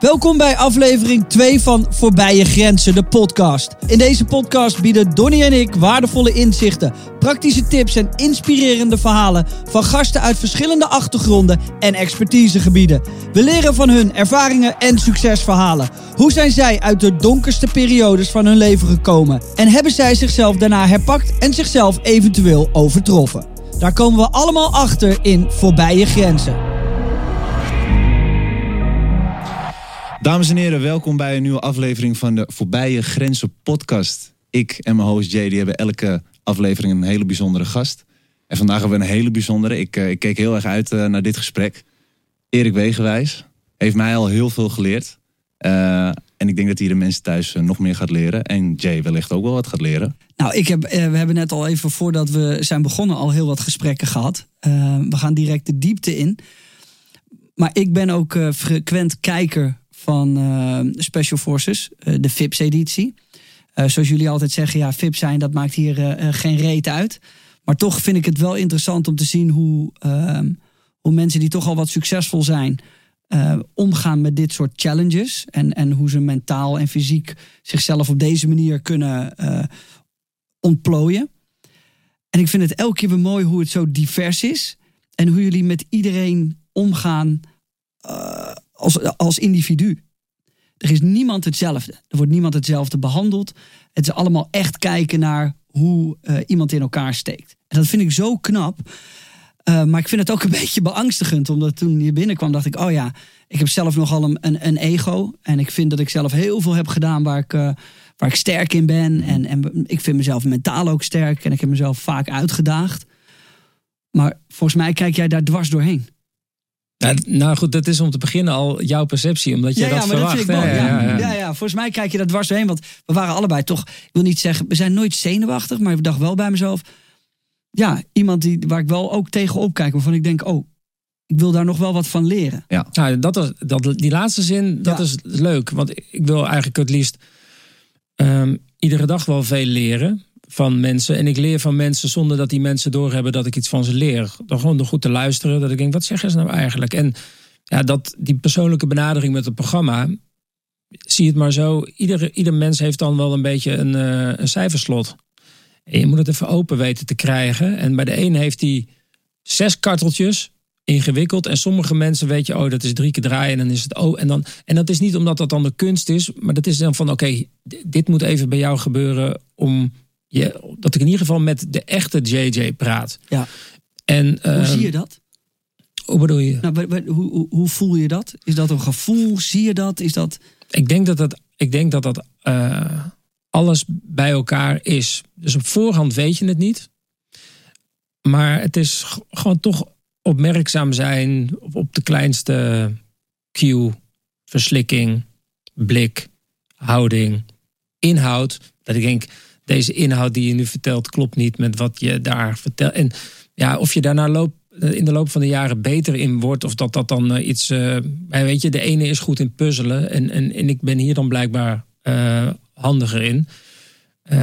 Welkom bij aflevering 2 van Voorbije Grenzen, de podcast. In deze podcast bieden Donny en ik waardevolle inzichten, praktische tips en inspirerende verhalen van gasten uit verschillende achtergronden en expertisegebieden. We leren van hun ervaringen en succesverhalen. Hoe zijn zij uit de donkerste periodes van hun leven gekomen? En hebben zij zichzelf daarna herpakt en zichzelf eventueel overtroffen? Daar komen we allemaal achter in Voorbije Grenzen. Dames en heren, welkom bij een nieuwe aflevering van de Voorbije Grenzen podcast. Ik en mijn host Jay die hebben elke aflevering een hele bijzondere gast. En vandaag hebben we een hele bijzondere. Ik, uh, ik keek heel erg uit uh, naar dit gesprek. Erik Wegenwijs heeft mij al heel veel geleerd. Uh, en ik denk dat hij de mensen thuis nog meer gaat leren. En Jay wellicht ook wel wat gaat leren. Nou, ik heb, we hebben net al even voordat we zijn begonnen al heel wat gesprekken gehad. we gaan direct de diepte in. Maar ik ben ook frequent kijker van uh, Special Forces, uh, de FIPS-editie. Uh, zoals jullie altijd zeggen, ja, FIPS zijn, dat maakt hier geen reet uit. Maar toch vind ik het wel interessant om te zien hoe, ehm, hoe mensen die toch al wat succesvol zijn, omgaan met dit soort challenges. En, en hoe ze mentaal en fysiek zichzelf op deze manier kunnen ontplooien. En ik vind het elke keer weer mooi hoe het zo divers is. En hoe jullie met iedereen omgaan als, als individu. Er is niemand hetzelfde. Er wordt niemand hetzelfde behandeld. Het is allemaal echt kijken naar hoe uh, iemand in elkaar steekt. En dat vind ik zo knap. Uh, maar ik vind het ook een beetje beangstigend. Omdat toen je binnenkwam dacht ik, oh ja, ik heb zelf nogal een, een, een ego. En ik vind dat ik zelf heel veel heb gedaan waar ik, uh, waar ik sterk in ben. En, en ik vind mezelf mentaal ook sterk. En ik heb mezelf vaak uitgedaagd. Maar volgens mij kijk jij daar dwars doorheen. Nou, nou, goed, dat is om te beginnen al jouw perceptie, omdat je ja, dat ja, verwacht. Dat ja, ja, ja, ja, volgens mij kijk je dat dwars doorheen, want we waren allebei toch, ik wil niet zeggen, we zijn nooit zenuwachtig, maar ik dacht wel bij mezelf, ja, iemand die, waar ik wel ook tegenop kijk, waarvan ik denk, oh, ik wil daar nog wel wat van leren. Ja, nou, dat, is, dat, die laatste zin, dat is leuk, want ik wil eigenlijk het liefst um, iedere dag wel veel leren van mensen. En ik leer van mensen zonder dat die mensen doorhebben dat ik iets van ze leer. Dan gewoon door goed te luisteren. Dat ik denk, wat zeggen ze nou eigenlijk? En ja, dat, die persoonlijke benadering met het programma. Zie het maar zo. Ieder, ieder mens heeft dan wel een beetje een, uh, een cijferslot. En je moet het even open weten te krijgen. En bij de een heeft hij zes karteltjes ingewikkeld. En sommige mensen weet je, oh, dat is drie keer draaien en dan is het oh. En, dan, en dat is niet omdat dat dan de kunst is, maar dat is dan van, oké, dit moet even bij jou gebeuren om je, dat ik in ieder geval met de echte JJ praat. Ja. En, hoe ehm, zie je dat? Hoe bedoel je? Nou, hoe, hoe, hoe, voel je dat? Is dat een gevoel? Zie je dat? Is dat... Ik denk dat dat, ik denk dat, dat uh, alles bij elkaar is. Dus op voorhand weet je het niet. Maar het is gewoon toch opmerkzaam zijn op de kleinste cue, verslikking, blik, houding, inhoud. Dat ik denk, deze inhoud die je nu vertelt klopt niet met wat je daar vertelt. En ja, of je daarna loopt eh, in de loop van de jaren beter in wordt. Of dat dat dan uh, iets. Uh, weet je, de ene is goed in puzzelen. En, en, en ik ben hier dan blijkbaar uh, handiger in.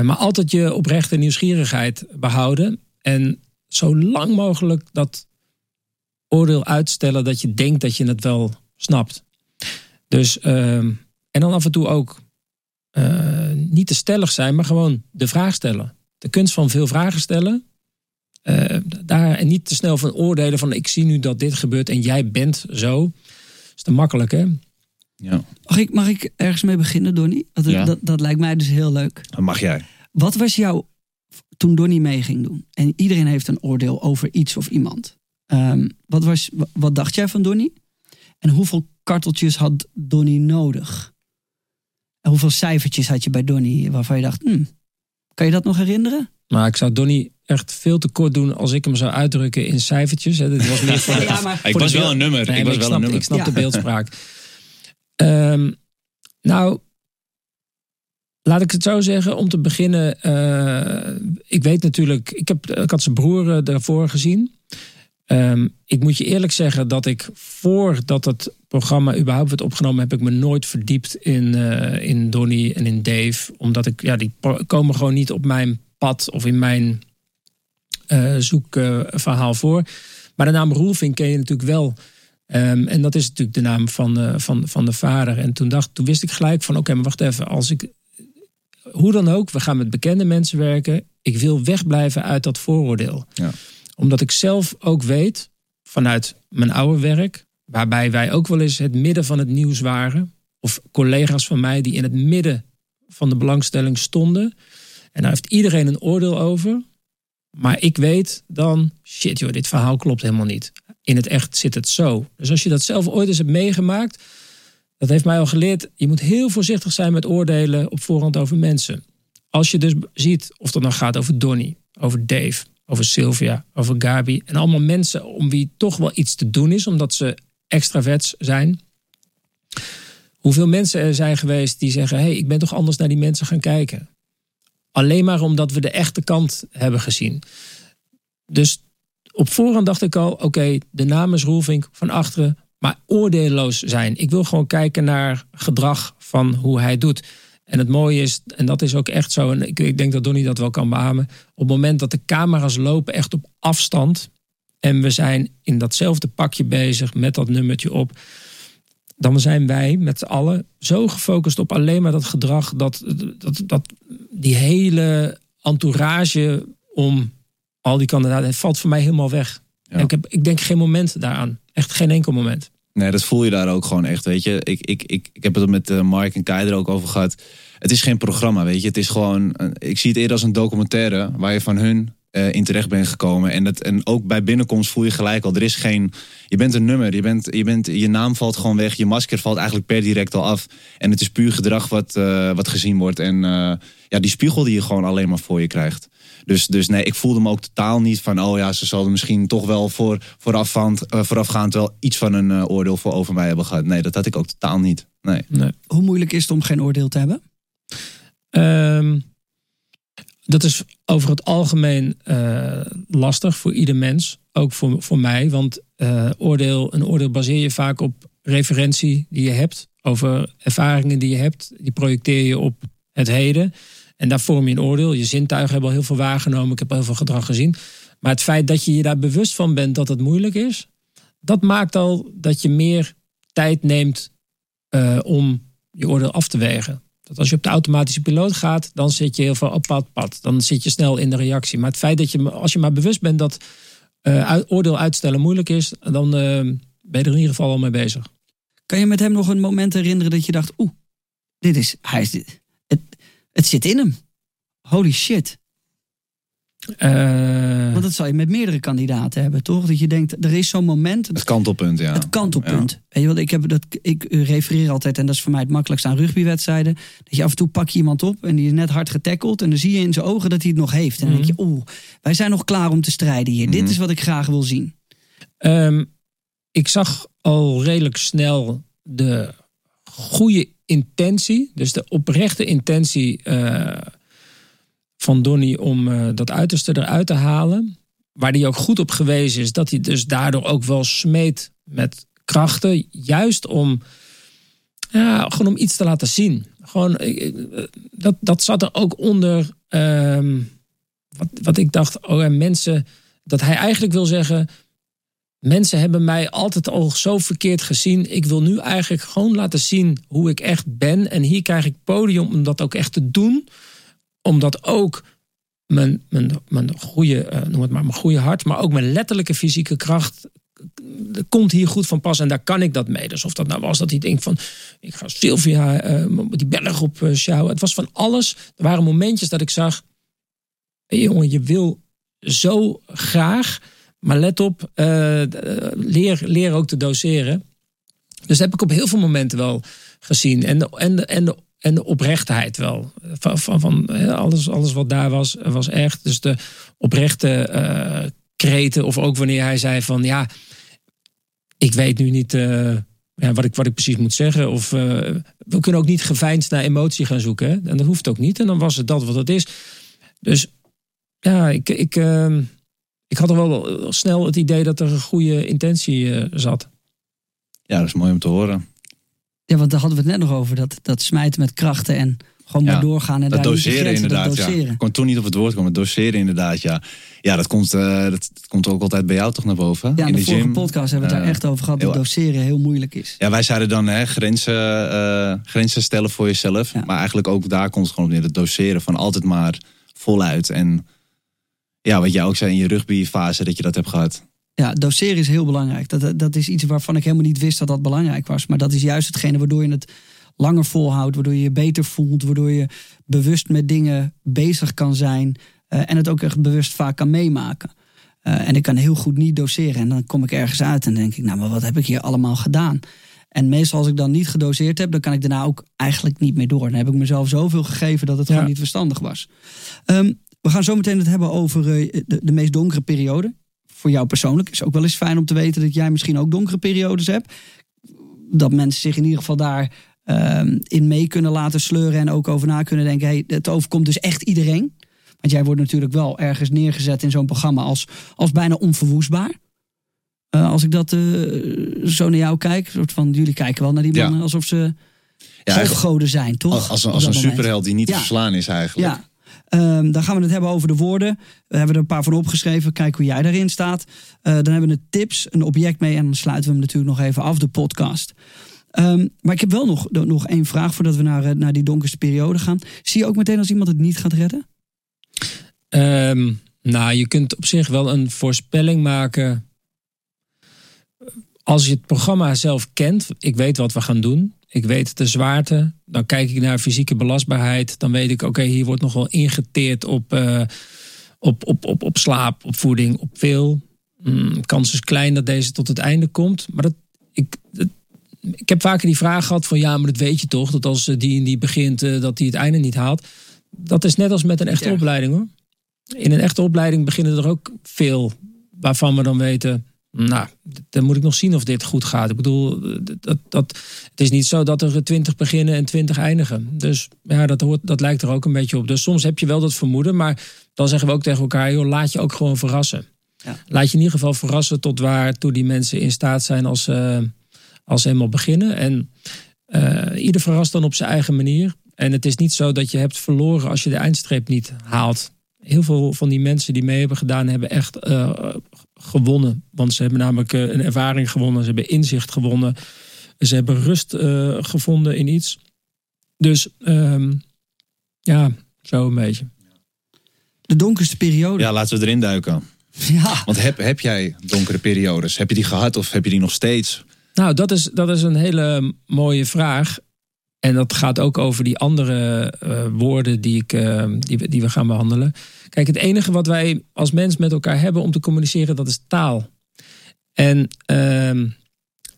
maar altijd je oprechte nieuwsgierigheid behouden. En zo lang mogelijk dat oordeel uitstellen dat je denkt dat je het wel snapt. Dus, en dan af en toe ook uh, niet te stellig zijn, maar gewoon de vraag stellen. De kunst van veel vragen stellen. Uh, daar, en niet te snel van oordelen van ik zie nu dat dit gebeurt en jij bent zo. Dat is te makkelijk hè. Ja. Mag, ik, mag ik ergens mee beginnen, Donny? Dat, ja. dat, dat lijkt mij dus heel leuk. Dat mag jij. Wat was jouw, toen Donny mee ging doen? En iedereen heeft een oordeel over iets of iemand. Um, wat, was, wat dacht jij van Donny? En hoeveel karteltjes had Donny nodig? Hoeveel cijfertjes had je bij Donny waarvan je dacht, hmm, kan je dat nog herinneren? Maar ik zou Donny echt veel te kort doen als ik hem zou uitdrukken in cijfertjes. Dit was meer voor ja, maar, ik was wel een nummer. ik was wel snap, een nummer. Ik snap de beeldspraak. um, nou, laat ik het zo zeggen. Om te beginnen, uh, ik weet natuurlijk, ik, heb, ik had zijn broer uh, daarvoor gezien. Um, ik moet je eerlijk zeggen dat ik voordat het programma überhaupt werd opgenomen, heb ik me nooit verdiept in, uh, in Donny en in Dave. Omdat ik, ja, die komen gewoon niet op mijn pad of in mijn uh, zoekverhaal voor. Maar de naam Roelving ken je natuurlijk wel Ehm, en dat is natuurlijk de naam van, eh, van, van de vader. En toen, dacht, toen wist ik gelijk van oké, maar wacht even. Als ik, hoe dan ook, we gaan met bekende mensen werken. Ik wil wegblijven uit dat vooroordeel. Ja. Omdat ik zelf ook weet, vanuit mijn oude werk... waarbij wij ook wel eens het midden van het nieuws waren... of collega's van mij die in het midden van de belangstelling stonden... en daar heeft iedereen een oordeel over... Maar ik weet dan, shit joh, dit verhaal klopt helemaal niet. In het echt zit het zo. Dus als je dat zelf ooit eens hebt meegemaakt, dat heeft mij al geleerd, je moet heel voorzichtig zijn met oordelen op voorhand over mensen. Als je dus ziet of dat nou gaat over Donny, over Dave, over Sylvia, over Gabi en allemaal mensen om wie toch wel iets te doen is, omdat ze extravets zijn. Hoeveel mensen er zijn geweest die zeggen: hey, ik ben toch anders naar die mensen gaan kijken. Alleen maar omdat we de echte kant hebben gezien. Dus op voorhand dacht ik al: oké, de naam is Roelvink van achteren, maar oordeelloos zijn. Ik wil gewoon kijken naar gedrag van hoe hij doet. En het mooie is, en dat is ook echt zo, en ik, ik denk dat Donnie dat wel kan beamen. Op het moment dat de camera's lopen echt op afstand. En we zijn in datzelfde pakje bezig met dat nummertje op dan zijn wij met z'n allen zo gefocust op alleen maar dat gedrag, dat, dat, dat die hele entourage om al die kandidaten, valt voor mij helemaal weg. Ja. En ik, heb, ik denk geen moment daaraan. Echt geen enkel moment. Nee, dat voel je daar ook gewoon echt, weet je. Ik, ik, ik, ik heb het met eh, Mark en Kai ook over gehad. Het is geen programma, weet je. Het is gewoon, eh, ik zie het eerder als een documentaire waar je van hun eh, in terecht bent gekomen. En, dat, en ook bij binnenkomst voel je gelijk al, er is geen, je bent een nummer, je, bent, je, bent, je naam valt gewoon weg, je masker valt eigenlijk per direct al af. En het is puur gedrag wat, wat gezien wordt. En ja, die spiegel die je gewoon alleen maar voor je krijgt. Dus, dus nee, ik voelde me ook totaal niet van, oh ja, ze zullen misschien toch wel voor, voorafgaand, uh, voorafgaand wel iets van een uh, oordeel voor over mij hebben gehad. Nee, dat had ik ook totaal niet. Nee. nee. Hoe moeilijk is het om geen oordeel te hebben? Um, dat is over het algemeen uh, lastig voor ieder mens. Ook voor, voor mij. Want uh, oordeel, een oordeel baseer je vaak op referentie die je hebt. Over ervaringen die je hebt. Die projecteer je op het heden. En daar vorm je een oordeel. Je zintuigen hebben al heel veel waargenomen. Ik heb heel veel gedrag gezien. Maar het feit dat je je daar bewust van bent dat het moeilijk is. Dat maakt al dat je meer tijd neemt uh, om je oordeel af te wegen. Dat als je op de automatische piloot gaat, dan zit je heel veel op pad, pad. Dan zit je snel in de reactie. Maar het feit dat je, als je maar bewust bent dat uh, oordeel uitstellen moeilijk is, dan uh, ben je er in ieder geval al mee bezig. Kan je met hem nog een moment herinneren dat je dacht, oeh, dit is, hij is, het, zit in hem. Holy shit. Uh, Want dat zal je met meerdere kandidaten hebben, toch? Dat je denkt, er is zo'n moment. Het kantelpunt, ja. Het kantelpunt. Ja. Weet je wat, ik, heb dat, ik refereer altijd, en dat is voor mij het makkelijkst aan rugbywedstrijden. Dat je af en toe pak je iemand op en die is net hard getackeld. En dan zie je in zijn ogen dat hij het nog heeft. En dan mm -hmm. denk je, oeh, wij zijn nog klaar om te strijden hier. Mm -hmm. Dit is wat ik graag wil zien. Um, ik zag al redelijk snel de goede intentie. Dus de oprechte intentie. Uh, van Donny om uh, dat uiterste eruit te halen. Waar hij ook goed op gewezen is dat hij dus daardoor ook wel smeet met krachten. Juist om, ja, gewoon om iets te laten zien. Gewoon, dat, dat zat er ook onder. Uh, wat, wat ik dacht, oh mensen. Dat hij eigenlijk wil zeggen. Mensen hebben mij altijd al zo verkeerd gezien. Ik wil nu eigenlijk gewoon laten zien hoe ik echt ben. En hier krijg ik podium om dat ook echt te doen omdat ook mijn, mijn, mijn goede, uh, noem het maar, mijn goede hart, maar ook mijn letterlijke fysieke kracht komt hier goed van pas en daar kan ik dat mee. Dus of dat nou was dat hij denkt van, ik ga Sylvia uh, die berg op sjouwen. Het was van alles. Er waren momentjes dat ik zag, hey, jongen, je wil zo graag, maar let op, leer, leer ook te doseren. Dus dat heb ik op heel veel momenten wel gezien. En de, en de, en de en de oprechtheid wel. Van, van, van, alles, alles wat daar was, was echt. Dus de oprechte uh, kreten. Of ook wanneer hij zei van ja, ik weet nu niet ja, wat, ik, wat ik precies moet zeggen. Of we kunnen ook niet geveinsd naar emotie gaan zoeken. Hè? En dat hoeft ook niet. En dan was het dat wat het is. Dus ja, ik, ik, ik had er wel snel het idee dat er een goede intentie zat. Ja, dat is mooi om te horen. Ja, want daar hadden we het net nog over. Dat, dat smijten met krachten en Gewoon maar Ja, doorgaan en Dat daar doseren grenzen, dat inderdaad, ja. doseren. Ik kon toen niet op het woord komen. Doseren inderdaad, ja. Ja, dat komt, eh, dat, dat komt ook altijd bij jou toch naar boven? Ja, in de, vorige gym. podcast hebben we het daar Eh, echt over gehad. Dat heel- doseren heel moeilijk is. Ja, wij zeiden dan hè, grenzen, eh, grenzen stellen voor jezelf. Ja. Maar eigenlijk ook daar komt het gewoon op neer. Het doseren van altijd maar voluit. En ja, wat jij ook zei in je rugbyfase dat je dat hebt gehad. Ja, doseren is heel belangrijk. Dat, dat is iets waarvan ik helemaal niet wist dat dat belangrijk was. Maar dat is juist hetgene waardoor je het langer volhoudt. Waardoor je je beter voelt. Waardoor je bewust met dingen bezig kan zijn. eh, en het ook echt bewust vaak kan meemaken. Eh, en ik kan heel goed niet doseren. En dan kom ik ergens uit en denk ik, nou, maar wat heb ik hier allemaal gedaan? En meestal als ik dan niet gedoseerd heb, dan kan ik daarna ook eigenlijk niet meer door. Dan heb ik mezelf zoveel gegeven dat het Ja. gewoon niet verstandig was. Ehm, we gaan zo meteen het hebben over eh, de, de meest donkere periode. Voor jou persoonlijk is ook wel eens fijn om te weten dat jij misschien ook donkere periodes hebt. Dat mensen zich in ieder geval daar ehm, in mee kunnen laten sleuren en ook over na kunnen denken. Hey, het overkomt dus echt iedereen. Want jij wordt natuurlijk wel ergens neergezet in zo'n programma als, als bijna onverwoestbaar. Eh, als ik dat eh, zo naar jou kijk, soort van jullie kijken wel naar die Ja. mannen alsof ze Ja, halfgoden zijn, toch? als, als, een- als superheld die niet Ja. te verslaan is eigenlijk. Ja. Ehm, dan gaan we het hebben over de woorden. We hebben er een paar van opgeschreven. Kijk hoe jij daarin staat. Eh, dan hebben we de tips, een object mee. En dan sluiten we hem natuurlijk nog even af, de podcast. Ehm, maar ik heb wel nog, nog één vraag voordat we naar, eh, naar die donkerste periode gaan. Zie je ook meteen als iemand het niet gaat redden? Ehm, nou, je kunt op zich wel een voorspelling maken. Als je het programma zelf kent, ik weet wat we gaan doen. Ik weet de zwaarte. Dan kijk ik naar fysieke belastbaarheid. Dan weet ik, oké, hier wordt nog wel ingeteerd op, eh, op, op, op, op slaap, op voeding, op veel. Mm, kans is klein dat deze tot het einde komt. Maar dat, ik, dat- ik heb vaker die vraag gehad van ja, maar dat weet je toch. Dat als eh, die en die begint, eh, dat die het einde niet haalt. Dat is net als met een echte opleiding hoor. In een echte opleiding beginnen er ook veel waarvan we dan weten. Nou, dan moet ik nog zien of dit goed gaat. Ik bedoel, dat, dat, het is niet zo dat er twintig beginnen en twintig eindigen. Dus ja, dat, hoort, dat lijkt er ook een beetje op. Dus soms heb je wel dat vermoeden, maar dan zeggen we ook tegen elkaar: joh, laat je ook gewoon verrassen. Ja. Laat je in ieder geval verrassen tot waartoe die mensen in staat zijn als, ze als ze helemaal beginnen. En eh, ieder verrast dan op zijn eigen manier. En het is niet zo dat je hebt verloren als je de eindstreep niet haalt. Heel veel van die mensen die mee hebben gedaan, hebben echt eh, gewonnen. Want ze hebben namelijk eh, een ervaring gewonnen, ze hebben inzicht gewonnen, ze hebben rust eh, gevonden in iets. Dus ehm, ja, zo een beetje. De donkerste periode. Ja, laten we erin duiken. Ja. Want heb, heb jij donkere periodes? Heb je die gehad of heb je die nog steeds? Nou, dat is, dat is een hele mooie vraag. En dat gaat ook over die andere eh, woorden die, ik, eh, die, we- die we gaan behandelen. Kijk, het enige wat wij als mens met elkaar hebben om te communiceren, dat is taal. En ehm,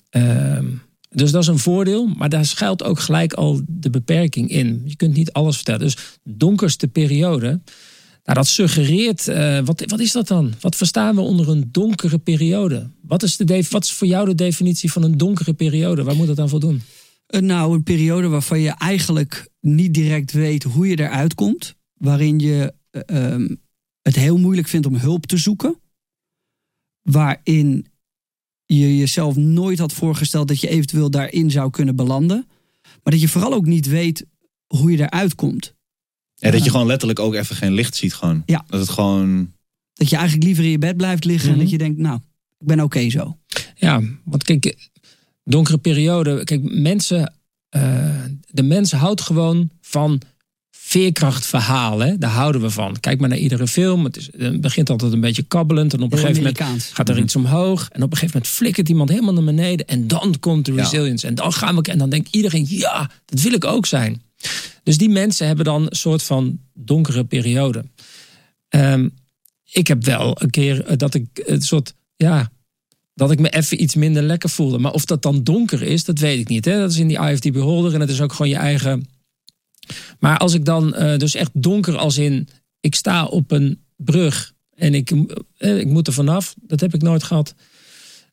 ehm, dus dat is een voordeel, maar daar schuilt ook gelijk al de beperking in. Je kunt niet alles vertellen. Dus donkerste periode, nou, dat suggereert, eh, wat, wat is dat dan? Wat verstaan we onder een donkere periode? Wat is, de wat is voor jou de definitie van een donkere periode? Waar moet dat aan voldoen? Eh, Nou, een periode waarvan je eigenlijk niet direct weet hoe je eruit komt. Waarin je ehm, het heel moeilijk vindt om hulp te zoeken. Waarin je jezelf nooit had voorgesteld dat je eventueel daarin zou kunnen belanden. Maar dat je vooral ook niet weet hoe je eruit komt. Ja, dat je gewoon letterlijk ook even geen licht ziet. Gewoon. Ja. Dat het gewoon... Dat je eigenlijk liever in je bed blijft liggen. Mhm. En dat je denkt, nou, ik ben oké zo. Ja, want kijk, donkere periode. Kijk, mensen. eh, de mens houdt gewoon van veerkrachtverhalen. Daar houden we van. Kijk maar naar iedere film. Het, is, het begint altijd een beetje kabbelend. En op een Heel gegeven moment gaat er Mhm. iets omhoog. En op een gegeven moment flikkert iemand helemaal naar beneden. En dan komt de Ja. resilience. En dan gaan we. En dan denkt iedereen: ja, dat wil ik ook zijn. Dus die mensen hebben dan een soort van donkere periode. Ehm, ik heb wel een keer eh, dat ik een soort. Ja, dat ik me even iets minder lekker voelde. Maar of dat dan donker is, dat weet ik niet. Hè? Dat is in die the Beholder en het is ook gewoon je eigen. Maar als ik dan eh, dus echt donker als in, ik sta op een brug en ik, eh, ik moet er vanaf, dat heb ik nooit gehad.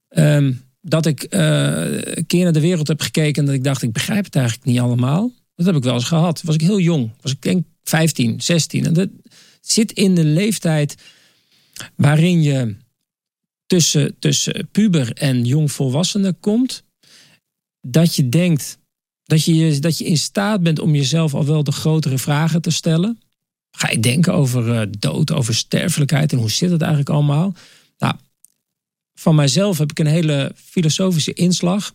Ehm, dat ik eh, een keer naar de wereld heb gekeken en dat ik dacht, ik begrijp het eigenlijk niet allemaal. Dat heb ik wel eens gehad. Was ik heel jong. Was ik denk 15, 16. En dat zit in de leeftijd waarin je tussen, tussen puber en jongvolwassene komt. Dat je denkt, Dat je, dat je in staat bent om jezelf al wel de grotere vragen te stellen. Ga je denken over uh, dood, over sterfelijkheid en hoe zit het eigenlijk allemaal? Nou, van mijzelf heb ik een hele filosofische inslag.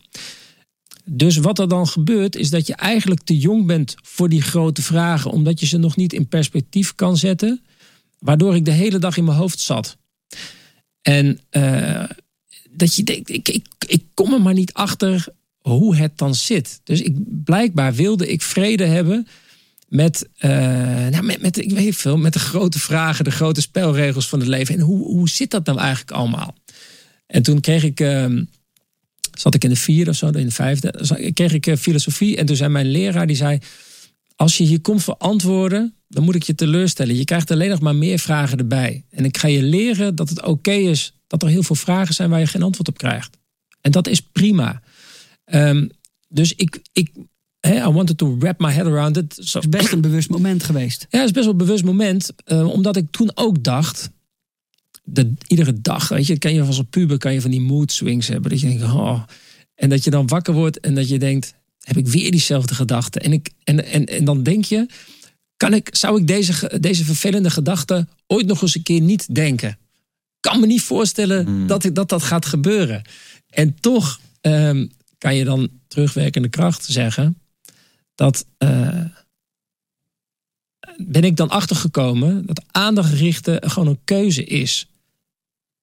Dus wat er dan gebeurt, is dat je eigenlijk te jong bent voor die grote vragen, omdat je ze nog niet in perspectief kan zetten, waardoor ik de hele dag in mijn hoofd zat. En uh, dat je denkt, ik, ik, ik kom er maar niet achter hoe het dan zit. Dus ik, blijkbaar wilde ik vrede hebben met, uh, nou, met, met, ik weet veel, met de grote vragen, de grote spelregels van het leven. En hoe, hoe zit dat nou eigenlijk allemaal? En toen kreeg ik, uh, zat ik in de vierde of zo, in de vijfde, kreeg ik uh, filosofie. En toen zei mijn leraar, die zei, als je hier komt voor antwoorden, dan moet ik je teleurstellen. Je krijgt alleen nog maar meer vragen erbij. En ik ga je leren dat het oké is dat er heel veel vragen zijn waar je geen antwoord op krijgt. En dat is prima. Um, dus ik, ik I wanted to wrap my head around it. Het is best een bewust moment geweest. Ja, het is best wel een bewust moment. Uh, omdat ik toen ook dacht, de, iedere dag, weet je, kan je als een puber kan je van die mood swings hebben. Dat je denkt, oh. En dat je dan wakker wordt en dat je denkt, heb ik weer diezelfde gedachten. En, ik, en, en, en dan denk je, kan ik, zou ik deze, deze vervelende gedachten ooit nog eens een keer niet denken? Kan me niet voorstellen hmm. dat, ik, dat dat gaat gebeuren. En toch um, kan je dan terugwerkende kracht zeggen dat. Uh, ben ik dan achtergekomen dat aandacht richten gewoon een keuze is.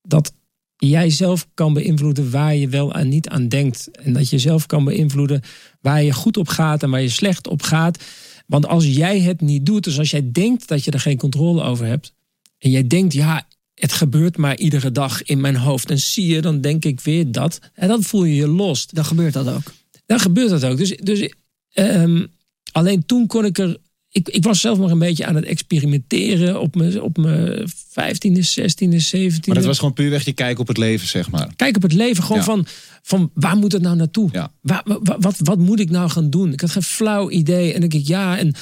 Dat jij zelf kan beïnvloeden waar je wel en niet aan denkt. En dat je zelf kan beïnvloeden waar je goed op gaat en waar je slecht op gaat. Want als jij het niet doet, dus als jij denkt dat je er geen controle over hebt. En jij denkt, ja, het gebeurt maar iedere dag in mijn hoofd. En zie je, dan denk ik weer dat. En dan voel je je los. Dan gebeurt dat ook. Dan gebeurt dat ook. Dus, dus um, alleen toen kon ik er ik, ik was zelf nog een beetje aan het experimenteren op mijn, op mijn 15e, 16e, 17e. Maar dat was gewoon puur weg je kijk op het leven, zeg maar. Kijk op het leven, gewoon van, van waar moet het nou naartoe? Ja. Waar, wat, wat, wat moet ik nou gaan doen? Ik had geen flauw idee. En dan denk ik, ja, en,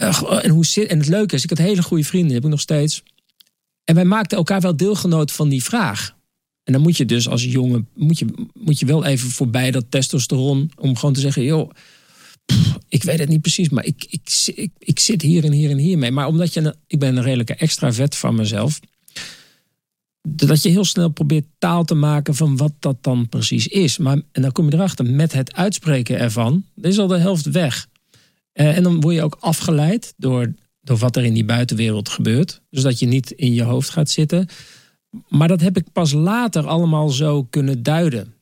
uh, en hoe zit. En het leuke is, ik had hele goede vrienden, heb ik nog steeds. En wij maakten elkaar wel deelgenoot van die vraag. En dan moet je dus als jongen, moet je, moet je wel even voorbij dat testosteron, om gewoon te zeggen, joh ik weet het niet precies, maar ik, ik, ik, zit hier en hier en hier mee. Maar omdat je, ik ben een redelijke extravert van mezelf. Dat je heel snel probeert taal te maken van wat dat dan precies is. Maar, en dan kom je erachter, met het uitspreken ervan, is al de helft weg. Uh, en dan word je ook afgeleid door, door wat er in die buitenwereld gebeurt. Dus dat je niet in je hoofd gaat zitten. Maar dat heb ik pas later allemaal zo kunnen duiden.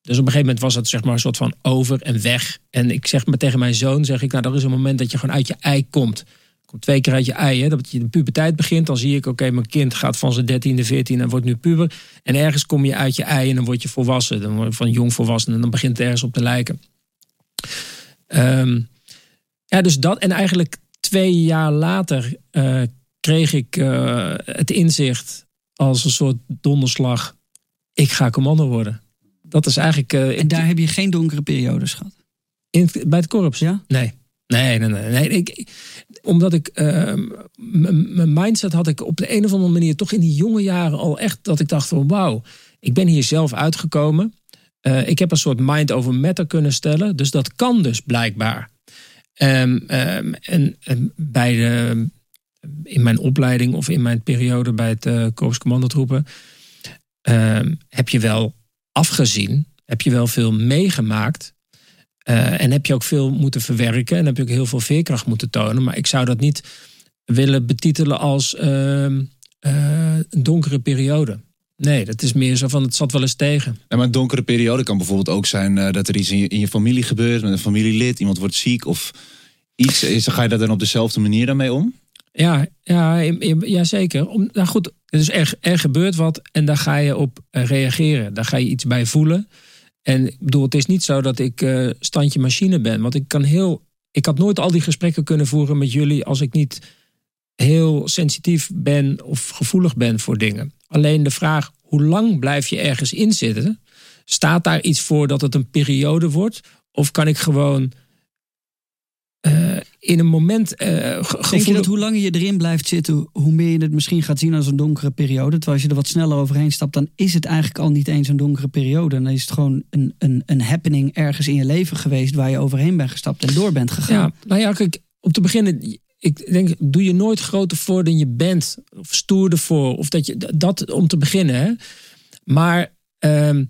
Dus op een gegeven moment was het zeg maar een soort van over en weg. En ik zeg maar tegen mijn zoon, zeg ik, nou, er is een moment dat je gewoon uit je ei komt. Komt twee keer uit je ei, hè? dat je de puberteit begint. Dan zie ik, oké, mijn kind gaat van zijn dertiende, veertien en wordt nu puber. En ergens kom je uit je ei en dan word je volwassen. Dan word je van jong volwassen en dan begint het ergens op te lijken. Um, ja, dus dat. En eigenlijk twee jaar later uh, kreeg ik uh, het inzicht als een soort donderslag. Ik ga commando worden. Dat is eigenlijk. Uh, en daar heb je geen donkere periodes gehad? In, bij het korps? Ja. Nee. Nee, nee, nee. nee. Ik, omdat ik. Mijn mindset had ik op de een of andere manier toch in die jonge jaren al echt. dat ik dacht van wauw, ik ben hier zelf uitgekomen. Ik heb een soort mind over matter kunnen stellen. Dus dat kan dus blijkbaar. Um, um, en, en, bij de, in mijn opleiding of in mijn periode bij het uh, Korps Commandotroepen. Heb je wel afgezien, heb je wel veel meegemaakt. Uh, en heb je ook veel moeten verwerken. En heb je ook heel veel veerkracht moeten tonen. Maar ik zou dat niet willen betitelen als uh, een donkere periode. Nee, dat is meer zo van het zat wel eens tegen. Ja, maar een donkere periode kan bijvoorbeeld ook zijn uh, dat er iets in je, in je, familie gebeurt, met een familielid, iemand wordt ziek of iets. Is, ga je daar dan op dezelfde manier daarmee om? Ja, ja, ja zeker. Om, nou goed, dus er, er gebeurt wat en daar ga je op reageren. Daar ga je iets bij voelen. En ik bedoel, het is niet zo dat ik uh, standje machine ben. Want ik kan heel. Ik had nooit al die gesprekken kunnen voeren met jullie als ik niet heel sensitief ben of gevoelig ben voor dingen. Alleen de vraag, hoe lang blijf je ergens in zitten? Staat daar iets voor dat het een periode wordt? Of kan ik gewoon uh, in een moment uh, Denk je dat hoe langer je erin blijft zitten, hoe meer je het misschien gaat zien als een donkere periode? Terwijl als je er wat sneller overheen stapt, dan is het eigenlijk al niet eens een donkere periode. Dan is het gewoon een, een, een happening ergens in je leven geweest waar je overheen bent gestapt en door bent gegaan. Ja, nou ja, kijk, om te beginnen, ik denk, doe je nooit groter voor dan je bent. Of stoerder voor. Of dat je dat om te beginnen. Hè? Maar ehm,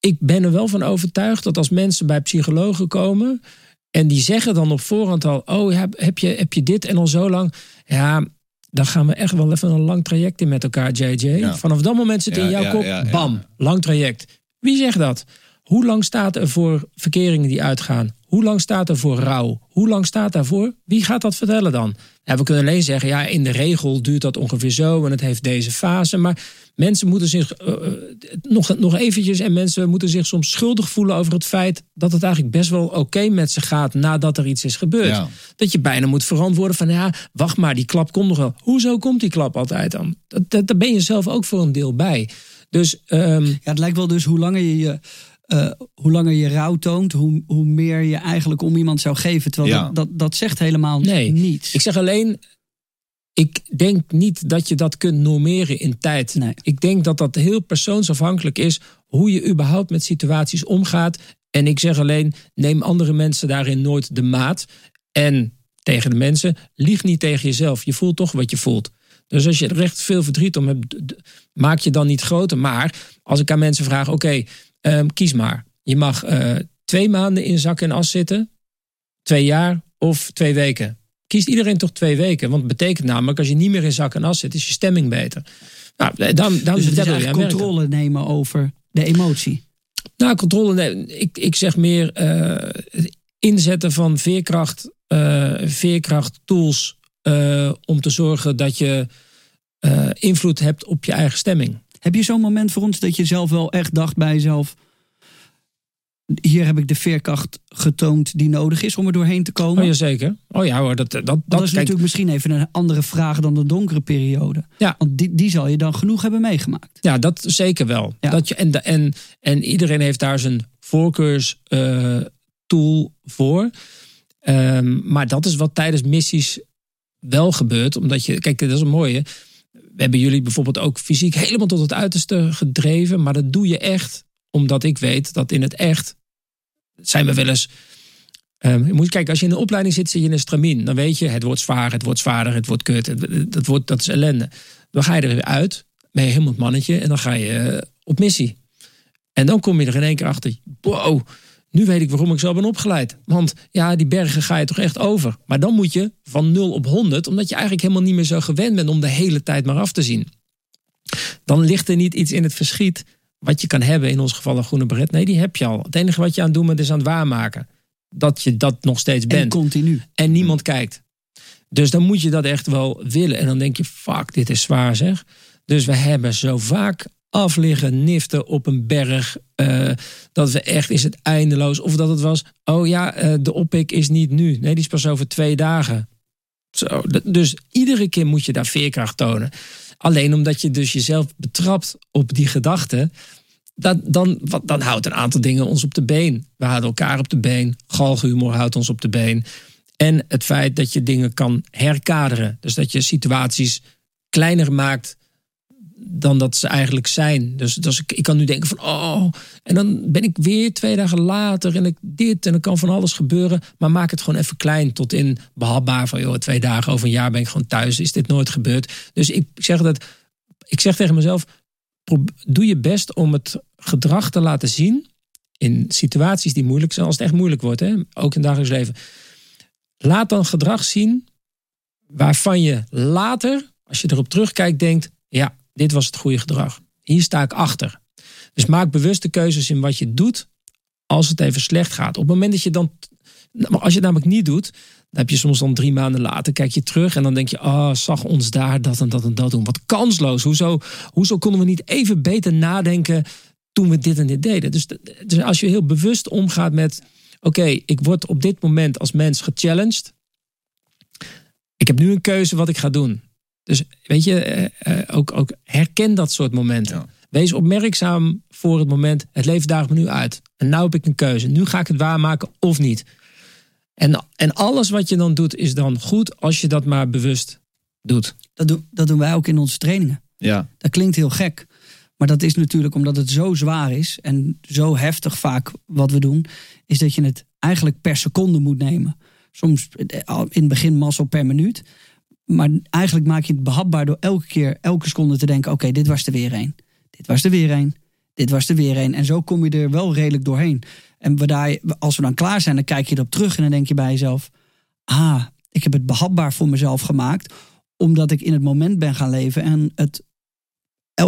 ik ben er wel van overtuigd dat als mensen bij psychologen komen. En die zeggen dan op voorhand al: Oh, heb, heb, je, heb je dit en al zo lang? Ja, dan gaan we echt wel even een lang traject in met elkaar, JJ. Vanaf dat moment zit in jouw kop, bam, lang traject. Wie zegt dat? Hoe lang staat er voor verkeringen die uitgaan? Hoe lang staat er voor rouw? Hoe lang staat daarvoor? Wie gaat dat vertellen dan? Ja, we kunnen alleen zeggen, ja, in de regel duurt dat ongeveer zo en het heeft deze fase. Maar mensen moeten zich uh, nog, nog eventjes en mensen moeten zich soms schuldig voelen over het feit dat het eigenlijk best wel oké met ze gaat nadat er iets is gebeurd. Dat je bijna moet verantwoorden van, ja, wacht maar, die klap komt nog wel. Hoezo komt die klap altijd dan? Dat, dat, daar ben je zelf ook voor een deel bij. Dus, um... ja, het lijkt wel dus hoe langer je je uh, hoe langer je rouw toont, hoe, hoe meer je eigenlijk om iemand zou geven. Terwijl dat, dat, dat, zegt helemaal nee. niets. Ik zeg alleen, ik denk niet dat je dat kunt normeren in tijd. Nee. Ik denk dat dat heel persoonsafhankelijk is hoe je überhaupt met situaties omgaat. En ik zeg alleen, neem andere mensen daarin nooit de maat. En tegen de mensen, lieg niet tegen jezelf. Je voelt toch wat je voelt. Dus als je er echt veel verdriet om hebt, maak je dan niet groter. Maar als ik aan mensen vraag, oké, Ehm, kies maar. Je mag uh, twee maanden in zak en as zitten, twee jaar of twee weken. Kiest iedereen toch twee weken? Want het betekent namelijk, als je niet meer in zak en as zit, is je stemming beter. Nou, dan, dan dus het is controle nemen over de emotie. Nou, controle nemen. Ik, ik zeg meer uh, inzetten van veerkracht, uh, veerkracht tools om te zorgen dat je invloed hebt op je eigen stemming. Heb je zo'n moment voor ons dat je zelf wel echt dacht bij jezelf... hier heb ik de veerkracht getoond die nodig is om er doorheen te komen? Oh, zeker. Oh ja hoor, dat, dat, dat, dat is natuurlijk misschien even een andere vraag dan de donkere periode. Ja. Want die, die zal je dan genoeg hebben meegemaakt. Ja, dat zeker wel. Ja. Dat je, en, en, en iedereen heeft daar zijn voorkeurstool uh, voor. Um, maar dat is wat tijdens missies wel gebeurt. Omdat je, kijk, dat is een mooie we hebben jullie bijvoorbeeld ook fysiek helemaal tot het uiterste gedreven. Maar dat doe je echt omdat ik weet dat in het echt zijn we wel eens. Um, je moet kijken, als je in een opleiding zit, zit je in een stramien. Dan weet je, het wordt zwaar, het wordt zwaarder, het wordt kut. dat, wordt, dat is ellende. Dan ga je er weer uit, ben je helemaal het mannetje en dan ga je eh, op missie. En dan kom je er in één keer achter. Wow, nu weet ik waarom ik zo ben opgeleid. Want ja, die bergen ga je toch echt over. Maar dan moet je van 0 op 100, omdat je eigenlijk helemaal niet meer zo gewend bent om de hele tijd maar af te zien. Dan ligt er niet iets in het verschiet wat je kan hebben, in ons geval een groene beret. Nee, die heb je al. Het enige wat je aan het doen bent is aan het waarmaken. Dat je dat nog steeds bent. En continu. En niemand kijkt. Dus dan moet je dat echt wel willen. En dan denk je, fuck, dit is zwaar zeg. Dus we hebben zo vaak afliggen, niften op een berg. Uh, dat we echt, is het eindeloos. Of dat het was, oh ja, uh, de oppik is niet nu. Nee, die is pas over twee dagen. Zo, dus iedere keer moet je daar veerkracht tonen. Alleen omdat je dus jezelf betrapt op die gedachten. Dat, dan, wat, dan houdt een aantal dingen ons op de been. We houden elkaar op de been. Galgenhumor houdt ons op de been. En het feit dat je dingen kan herkaderen. Dus dat je situaties kleiner maakt dan dat ze eigenlijk zijn. Dus, dus ik, ik kan nu denken van, oh, en dan ben ik weer twee dagen later en ik dit en dan kan van alles gebeuren. Maar maak het gewoon even klein tot in behapbaar van, joh, twee dagen over een jaar ben ik gewoon thuis. Is dit nooit gebeurd? Dus ik zeg dat, ik zeg tegen mezelf, doe je best om het gedrag te laten zien in situaties die moeilijk zijn, als het echt moeilijk wordt, hè? ook in het dagelijks leven. Laat dan gedrag zien waarvan je later, als je erop terugkijkt, denkt: ja, dit was het goede gedrag. Hier sta ik achter. Dus maak bewuste keuzes in wat je doet als het even slecht gaat. Op het moment dat je dan, als je het namelijk niet doet, dan heb je soms dan drie maanden later, kijk je terug en dan denk je, oh, zag ons daar dat en dat en dat doen. Wat kansloos. Hoezo, hoezo konden we niet even beter nadenken toen we dit en dit deden? Dus, dus als je heel bewust omgaat met, oké, ik word op dit moment als mens gechallenged. Ik heb nu een keuze wat ik ga doen. Dus weet je, eh, eh, ook, ook herken dat soort momenten. Wees opmerkzaam voor het moment. Het leven daagt me nu uit. En nu heb ik een keuze. Nu ga ik het waarmaken of niet. En, en alles wat je dan doet is dan goed als je dat maar bewust doet. Dat, doen dat doen wij ook in onze trainingen. Ja, Dat klinkt heel gek. Maar dat is natuurlijk omdat het zo zwaar is en zo heftig vaak wat we doen, is dat je het eigenlijk per seconde moet nemen. Soms eh, in het begin mazzel per minuut. Maar eigenlijk maak je het behapbaar door elke keer, elke seconde te denken: oké, dit was er weer één. Dit was er weer één. Dit was er weer één. En zo kom je er wel redelijk doorheen. En we daar, als we dan klaar zijn, dan kijk je erop terug en dan denk je bij jezelf: ah, ik heb het behapbaar voor mezelf gemaakt. Omdat ik in het moment ben gaan leven en het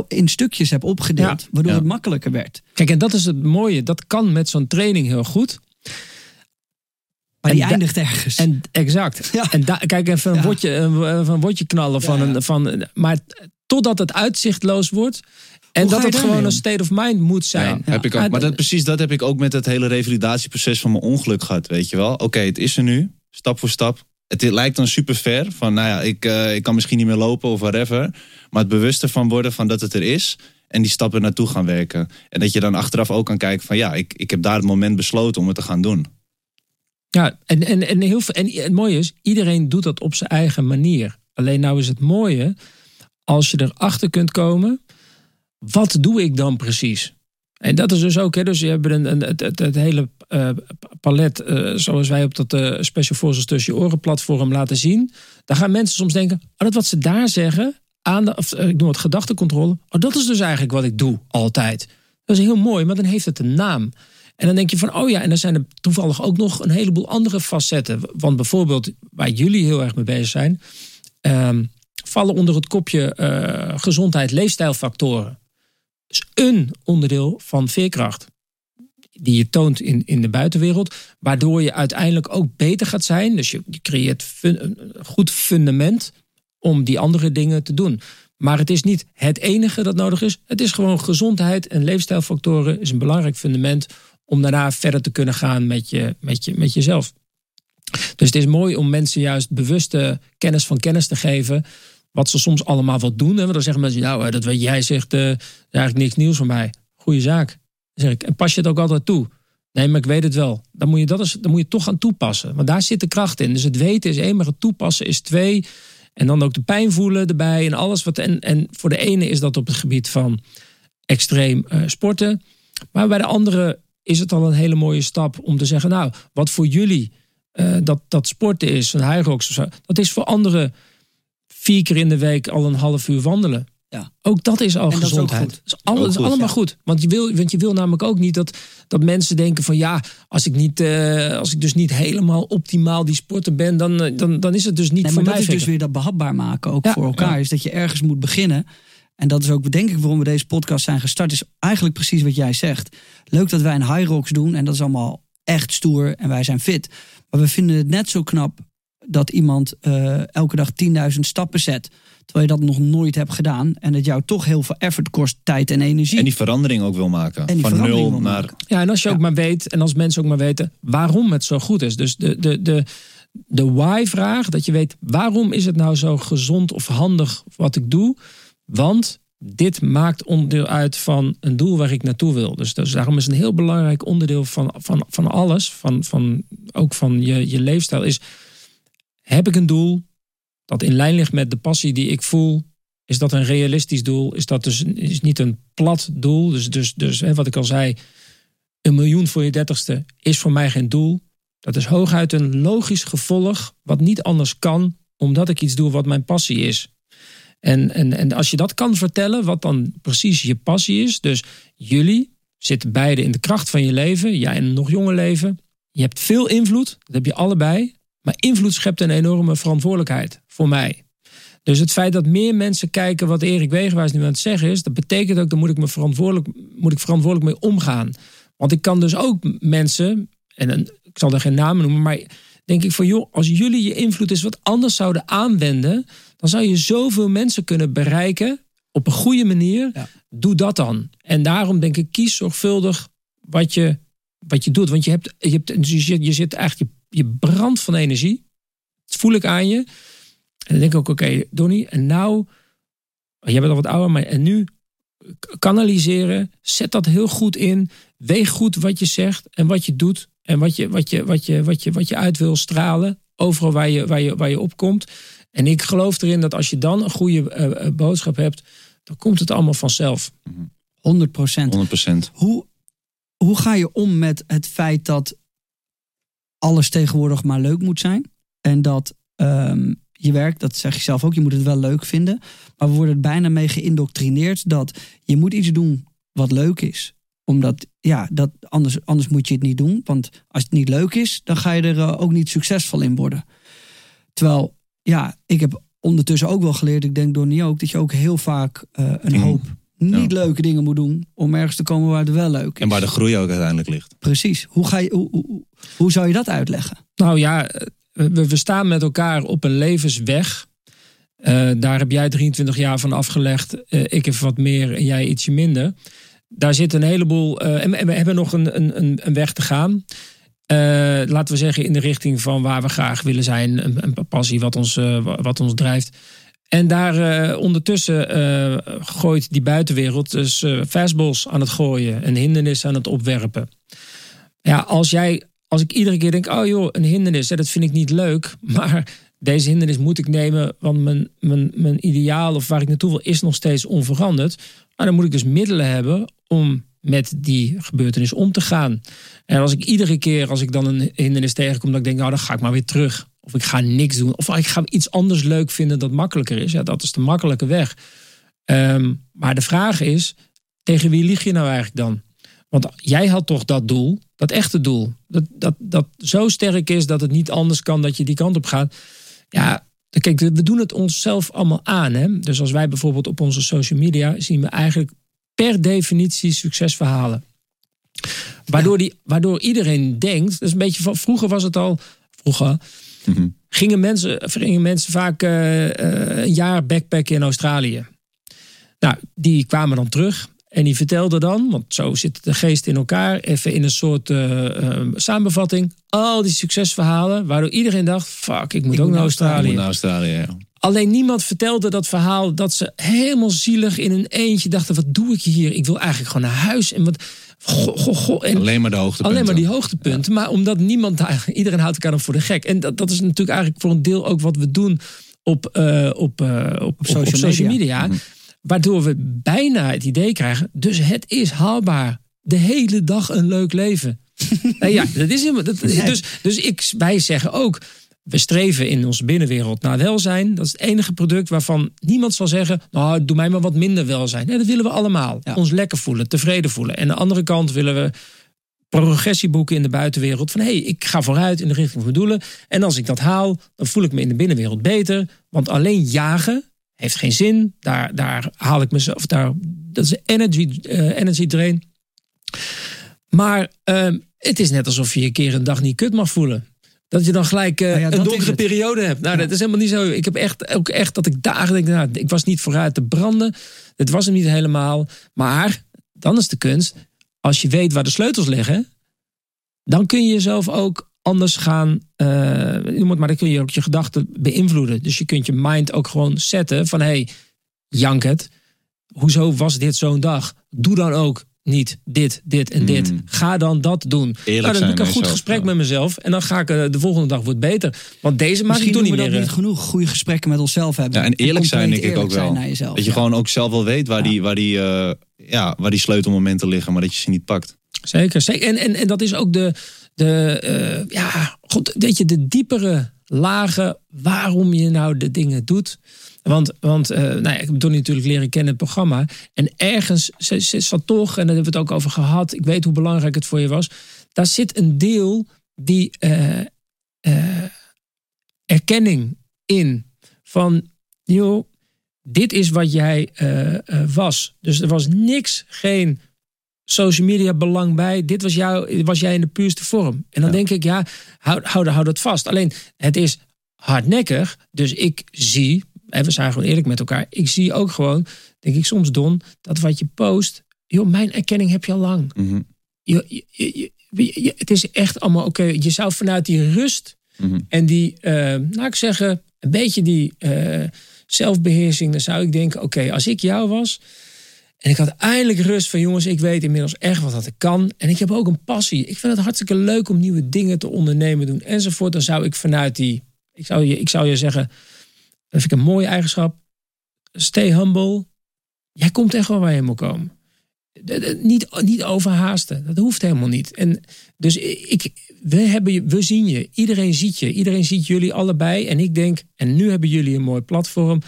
in stukjes heb opgedeeld, Ja. waardoor Ja. het makkelijker werd. Kijk, en dat is het mooie. Dat kan met zo'n training heel goed. Maar En die da- eindigt ergens. En exact. Ja. En da- kijk, even een, Ja. wordje, een, wordje knallen van Ja, ja. een. Van, maar totdat het uitzichtloos wordt. En Hoe dat je het gewoon een state of mind moet zijn. Ja, heb ik ook. Maar dat, precies dat heb ik ook met het hele revalidatieproces van mijn ongeluk gehad. Weet je wel? Oké, het is er nu. Stap voor stap. Het lijkt dan super ver. Van nou ja, ik, eh, ik kan misschien niet meer lopen of whatever. Maar het bewust ervan worden van dat het er is. En die stappen naartoe gaan werken. En dat je dan achteraf ook kan kijken van ja, ik, ik heb daar het moment besloten om het te gaan doen. Ja, en, en, en, heel veel, en het mooie is, iedereen doet dat op zijn eigen manier. Alleen nou is het mooie, als je erachter kunt komen, wat doe ik dan precies? En dat is dus ook, hè, dus je hebt een, een, het, het, hele eh, palet, eh, zoals wij op dat eh, Special Forces tussen je oren platform laten zien. Dan gaan mensen soms denken, oh, dat wat ze daar zeggen, aan de, of, ik noem het gedachtecontrole, oh, dat is dus eigenlijk wat ik doe, altijd. Dat is heel mooi, maar dan heeft het een naam. En dan denk je van, oh ja, en dan zijn er toevallig ook nog een heleboel andere facetten. Want bijvoorbeeld, waar jullie heel erg mee bezig zijn, ehm, vallen onder het kopje eh, gezondheid, leefstijlfactoren. Dus een onderdeel van veerkracht. Die je toont in, in de buitenwereld. Waardoor je uiteindelijk ook beter gaat zijn. Dus je, je creëert een goed fundament om die andere dingen te doen. Maar het is niet het enige dat nodig is. Het is gewoon gezondheid en leefstijlfactoren is een belangrijk fundament om daarna verder te kunnen gaan met, je, met, je, met jezelf. Dus het is mooi om mensen juist bewuste kennis van kennis te geven. Wat ze soms allemaal wat doen. Hè? Dan zeggen mensen, nou, eh, dat wat jij zegt, eh, is eigenlijk niks nieuws voor mij. Goeie zaak. Dan zeg ik, en pas je het ook altijd toe? Nee, maar ik weet het wel. Dan moet je, dat eens, dan moet je toch gaan toepassen. Want daar zit de kracht in. Dus het weten is één, maar het toepassen is twee. En dan ook de pijn voelen erbij. En alles wat. En, en voor de ene is dat op het gebied van extreem eh, sporten. Maar bij de andere is het al een hele mooie stap om te zeggen: Nou, wat voor jullie eh, dat, dat sporten is, een Hyrox of zo, dat is voor anderen vier keer in de week al een half uur wandelen. Ja. Ook dat is al En dat is ook gezondheid. goed. Dat is, dat is goed, allemaal ja. goed. Want je, wil, want je wil namelijk ook niet dat, dat mensen denken van ja, als ik, niet, eh, als ik dus niet helemaal optimaal die sporter ben, dan, eh, dan, dan is het dus niet Nee, voor maar mij. dat is dus weer dat behapbaar maken, ook Ja, voor elkaar. ja. Is dat je ergens moet beginnen. En dat is ook, denk ik, waarom we deze podcast zijn gestart. Is eigenlijk precies wat jij zegt. Leuk dat wij een high rocks doen. En dat is allemaal echt stoer. En wij zijn fit. Maar we vinden het net zo knap dat iemand eh, elke dag 10.000 stappen zet. Terwijl je dat nog nooit hebt gedaan. En het jou toch heel veel effort kost, tijd en energie. En die verandering ook wil maken. En die van nul naar. maken. Ja, en als je Ja. ook maar weet, en als mensen ook maar weten waarom het zo goed is. Dus de, de, de, de why-vraag, dat je weet waarom is het nou zo gezond of handig wat ik doe. Want dit maakt onderdeel uit van een doel waar ik naartoe wil. Dus, dus daarom is een heel belangrijk onderdeel van, van, van alles, van, van, ook van je, je leefstijl, is heb ik een doel dat in lijn ligt met de passie die ik voel? Is dat een realistisch doel? Is dat dus is niet een plat doel? Dus, dus, dus hè, wat ik al zei, een miljoen voor je dertigste is voor mij geen doel. Dat is hooguit een logisch gevolg wat niet anders kan, omdat ik iets doe wat mijn passie is. En, en, en als je dat kan vertellen, wat dan precies je passie is. Dus jullie zitten beide in de kracht van je leven. Jij in een nog jonge leven. Je hebt veel invloed, dat heb je allebei. Maar invloed schept een enorme verantwoordelijkheid voor mij. Dus het feit dat meer mensen kijken wat Erik Wegenwijs nu aan het zeggen is, dat betekent ook, daar moet ik me verantwoordelijk, moet ik verantwoordelijk mee omgaan. Want ik kan dus ook mensen, en ik zal er geen namen noemen, maar denk ik van joh, als jullie je invloed eens wat anders zouden aanwenden, dan zou je zoveel mensen kunnen bereiken op een goede manier. Ja. Doe dat dan. En daarom denk ik, kies zorgvuldig wat je, wat je doet. Want je, hebt, je, hebt, dus je, zit, je zit eigenlijk, je, je brandt van energie. Dat voel ik aan je. En dan denk ik ook, oké, Donnie, en nou, jij bent al wat ouder, maar en nu kanaliseren, zet dat heel goed in, weeg goed wat je zegt en wat je doet En wat je, wat je, wat je, wat je, wat je uit wil stralen. Overal waar je, waar je, waar je opkomt. En ik geloof erin dat als je dan een goede eh, eh, boodschap hebt. dan komt het allemaal vanzelf. 100 procent. 100%. Hoe, hoe ga je om met het feit dat alles tegenwoordig maar leuk moet zijn? En dat ehm, je werk, dat zeg je zelf ook, je moet het wel leuk vinden. Maar we worden er bijna mee geïndoctrineerd dat je moet iets doen wat leuk is. Omdat, ja, dat, anders, anders moet je het niet doen. Want als het niet leuk is, dan ga je er eh, ook niet succesvol in worden. Terwijl, ja, ik heb ondertussen ook wel geleerd, ik denk door niet ook, dat je ook heel vaak eh, een Mm. hoop niet leuke dingen moet doen om ergens te komen waar het wel leuk is. En waar de groei ook uiteindelijk ligt. Precies. Hoe, ga je, hoe, hoe, hoe zou je dat uitleggen? Nou ja, we, we staan met elkaar op een levensweg. Eh, daar heb jij 23 jaar van afgelegd. Eh, ik heb wat meer en jij ietsje minder. Daar zit een heleboel. eh, en, we hebben nog een, een, een- een weg te gaan. Eh, laten we zeggen in de richting van waar we graag willen zijn. Een, een passie wat ons, eh, wa- wat ons drijft. En daar ondertussen gooit die buitenwereld dus fastballs aan het gooien. En hindernissen aan het opwerpen. Ja, als jij, als ik iedere keer denk, oh joh, een hindernis, dat vind ik niet leuk. Maar deze hindernis moet ik nemen, want mijn, mijn, mijn ideaal of waar ik naartoe wil is nog steeds onveranderd. Maar dan moet ik dus middelen hebben om met die gebeurtenis om te gaan. En als ik iedere keer, als ik dan een hindernis tegenkom, dat ik denk, nou dan ga ik maar weer terug. Of ik ga niks doen. Of ik ga iets anders leuk vinden dat makkelijker is. Ja, dat is de makkelijke weg. Ehm, maar de vraag is, tegen wie lieg je nou eigenlijk dan? Want jij had toch dat doel, dat echte doel. Dat, dat, dat zo sterk is dat het niet anders kan dat je die kant op gaat. Ja, kijk, we doen het onszelf allemaal aan. Hè? Dus als wij bijvoorbeeld op onze social media zien we eigenlijk per definitie succesverhalen. Waardoor, die, waardoor iedereen denkt, dat is een beetje van vroeger was het al, vroeger Mhm. gingen mensen, gingen mensen vaak eh, eh, een jaar backpacken in Australië. Nou, die kwamen dan terug en die vertelden dan, want zo zit de geest in elkaar, even in een soort eh, eh, samenvatting, al die succesverhalen, waardoor iedereen dacht, fuck, ik moet Ik ook moet naar Australië. Australië. Moet naar Australië, ja. Alleen niemand vertelde dat verhaal dat ze helemaal zielig in hun eentje dachten: wat doe ik hier? Ik wil eigenlijk gewoon naar huis. En wat. Goh, goh, goh. En Alleen maar de hoogtepunten. alleen maar die hoogtepunten. Maar omdat niemand daar. Iedereen houdt elkaar dan voor de gek. En dat, dat is natuurlijk eigenlijk voor een deel ook wat we doen op, eh, op, op, op, social op social media. media. Waardoor we bijna het idee krijgen. Dus het is haalbaar. De hele dag een leuk leven. nou ja, dat is helemaal. Dat, dus dus ik, wij zeggen ook. We streven in onze binnenwereld naar welzijn. Dat is het enige product waarvan niemand zal zeggen: Nou, doe mij maar wat minder welzijn. Nee, dat willen we allemaal. Ja. Ons lekker voelen, tevreden voelen. En aan de andere kant willen we progressie boeken in de buitenwereld. Van hé, hey, ik ga vooruit in de richting van mijn doelen. En als ik dat haal, dan voel ik me in de binnenwereld beter. Want alleen jagen heeft geen zin. Daar, daar haal ik mezelf. Daar, dat is energy, eh, energy drain. Maar ehm, het is net alsof je een keer een dag niet kut mag voelen. Dat je dan gelijk eh, Nou ja, een donkere periode hebt. Nou, Ja. dat is helemaal niet zo. Ik heb echt ook echt dat ik dagen denk, nou, ik was niet vooruit te branden. Het was hem niet helemaal. Maar dan is de kunst, als je weet waar de sleutels liggen, dan kun je jezelf ook anders gaan, eh, noem het maar, dan kun je ook je gedachten beïnvloeden. Dus je kunt je mind ook gewoon zetten van, hé, hey, jank het. Hoezo was dit zo'n dag? Doe dan ook niet dit, dit en dit. Mm. Ga dan dat doen. nou, dan doe ik een goed gesprek ja. met mezelf. En dan ga ik eh, de volgende dag wordt beter. Want deze maak ik niet we meer. dat eh. niet genoeg. Goede gesprekken met onszelf hebben. Ja, en eerlijk zijn denk ik ook eerlijk wel. jezelf. Dat je ja. gewoon ook zelf wel weet waar, die, waar, die, eh, ja, waar die sleutelmomenten liggen, maar dat je ze niet pakt. Zeker, zeker. En, en, en dat is ook de, de eh, ja, goed, weet je, de diepere lagen waarom je nou de dingen doet. Want, want eh, nou ja, ik heb Donnie natuurlijk leren kennen het programma. En ergens ze- ze zat toch, en daar hebben we het ook over gehad. Ik weet hoe belangrijk het voor je was. Daar zit een deel die eh, erkenning in. Van, joh, dit is wat jij was. Dus er was niks, geen social media belang bij. Dit was, jou, was jij in de puurste vorm. En dan Ja. denk ik, ja, hou, hou, hou dat vast. Alleen, het is hardnekkig. Dus ik zie, en we zijn gewoon eerlijk met elkaar. Ik zie ook gewoon, denk ik soms Don, dat wat je post... joh, mijn erkenning heb je al lang. Mhm, Je, je, je- het is echt allemaal oké. Je zou vanuit die rust mhm. en die, eh nou ik zeggen, een beetje die eh, zelfbeheersing... dan zou ik denken, oké, als ik jou was... En ik had eindelijk rust van jongens, ik weet inmiddels echt wat dat ik kan. En ik heb ook een passie. Ik vind het hartstikke leuk om nieuwe dingen te ondernemen, doen enzovoort. Dan zou ik vanuit die, ik zou je, ik zou je zeggen, dat vind ik een mooie eigenschap. Stay humble. Jij komt echt wel waar je moet komen. Niet, niet overhaasten. Dat hoeft helemaal niet. En dus ik, we, hebben, we zien je. Iedereen ziet je. Iedereen ziet jullie allebei. En ik denk, en nu hebben jullie een mooi platform.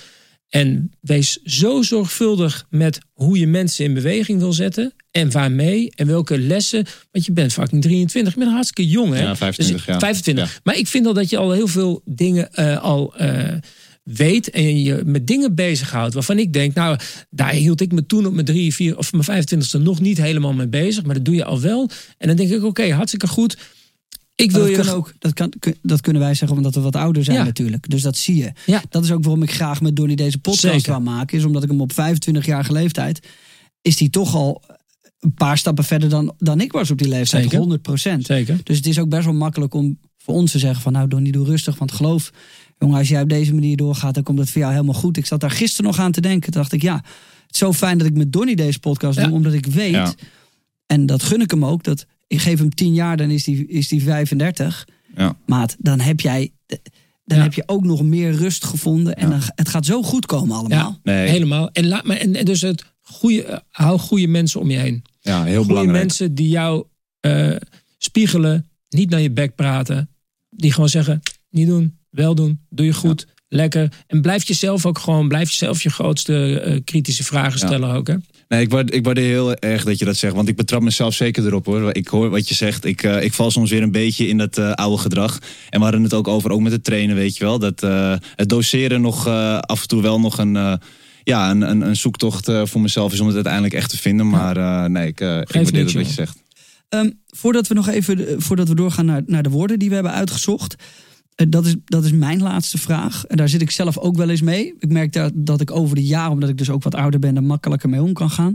En wees zo zorgvuldig met hoe je mensen in beweging wil zetten. En waarmee. En welke lessen. Want je bent fucking 23. Je bent hartstikke jong hè. Ja, 25 dus, 25. Maar ik vind al dat je al heel veel dingen uh, al... Uh, weet en je met dingen bezighoudt waarvan ik denk, nou, daar hield ik me toen op mijn drie, vier of mijn 25ste nog niet helemaal mee bezig, maar dat doe je al wel. En dan denk ik, oké, hartstikke goed. Ik wil dat, je kan ook, dat, kan, dat kunnen wij zeggen omdat we wat ouder zijn Ja. natuurlijk. Dus dat zie je. Ja. Dat is ook waarom ik graag met Donnie deze podcast wil maken. Is omdat ik hem op 25-jarige leeftijd... is die toch al een paar stappen verder dan, dan ik was op die leeftijd. Zeker. 100 procent. Zeker. Dus het is ook best wel makkelijk om voor ons te zeggen van... nou Donnie, doe rustig, want geloof... jongen, als jij op deze manier doorgaat, dan komt het voor jou helemaal goed. Ik zat daar gisteren nog aan te denken. Toen dacht ik, ja, het is zo fijn dat ik met Donnie deze podcast Ja. doe. Omdat ik weet, en dat gun ik hem ook... dat ik geef hem 10 jaar, dan is die, is die 35... Ja. Maat, dan heb jij. Dan Ja. heb je ook nog meer rust gevonden. En Ja. dan, het gaat zo goed komen allemaal. Ja, Nee. helemaal. En, laat, maar, en, en dus het goede, hou goede mensen om je heen. Ja, heel Goede belangrijk. mensen die jou eh, spiegelen, niet naar je bek praten. Die gewoon zeggen, niet doen, wel doen, doe je goed, lekker. En blijf jezelf ook gewoon, blijf jezelf je grootste eh, kritische vragen Ja. stellen ook. Hè? Nee, ik, waarde- ik waardeer heel erg dat je dat zegt. Want ik betrap mezelf zeker erop hoor. Ik hoor wat je zegt. Ik, eh, ik val soms weer een beetje in dat eh, oude gedrag. En we hadden het ook over, ook met het trainen, weet je wel. Dat eh, het doseren nog eh, af en toe wel nog een, eh, ja, een, een, een zoektocht eh, voor mezelf is om het uiteindelijk echt te vinden. Maar eh, nee, ik, ik waardeer wat je zegt. Ehm, voordat we nog even voordat we doorgaan naar, naar de woorden die we hebben uitgezocht. Eh, dat, is, dat is mijn laatste vraag. En daar zit ik zelf ook wel eens mee. Ik merk dat, dat ik over de jaren, omdat ik dus ook wat ouder ben, er makkelijker mee om kan gaan.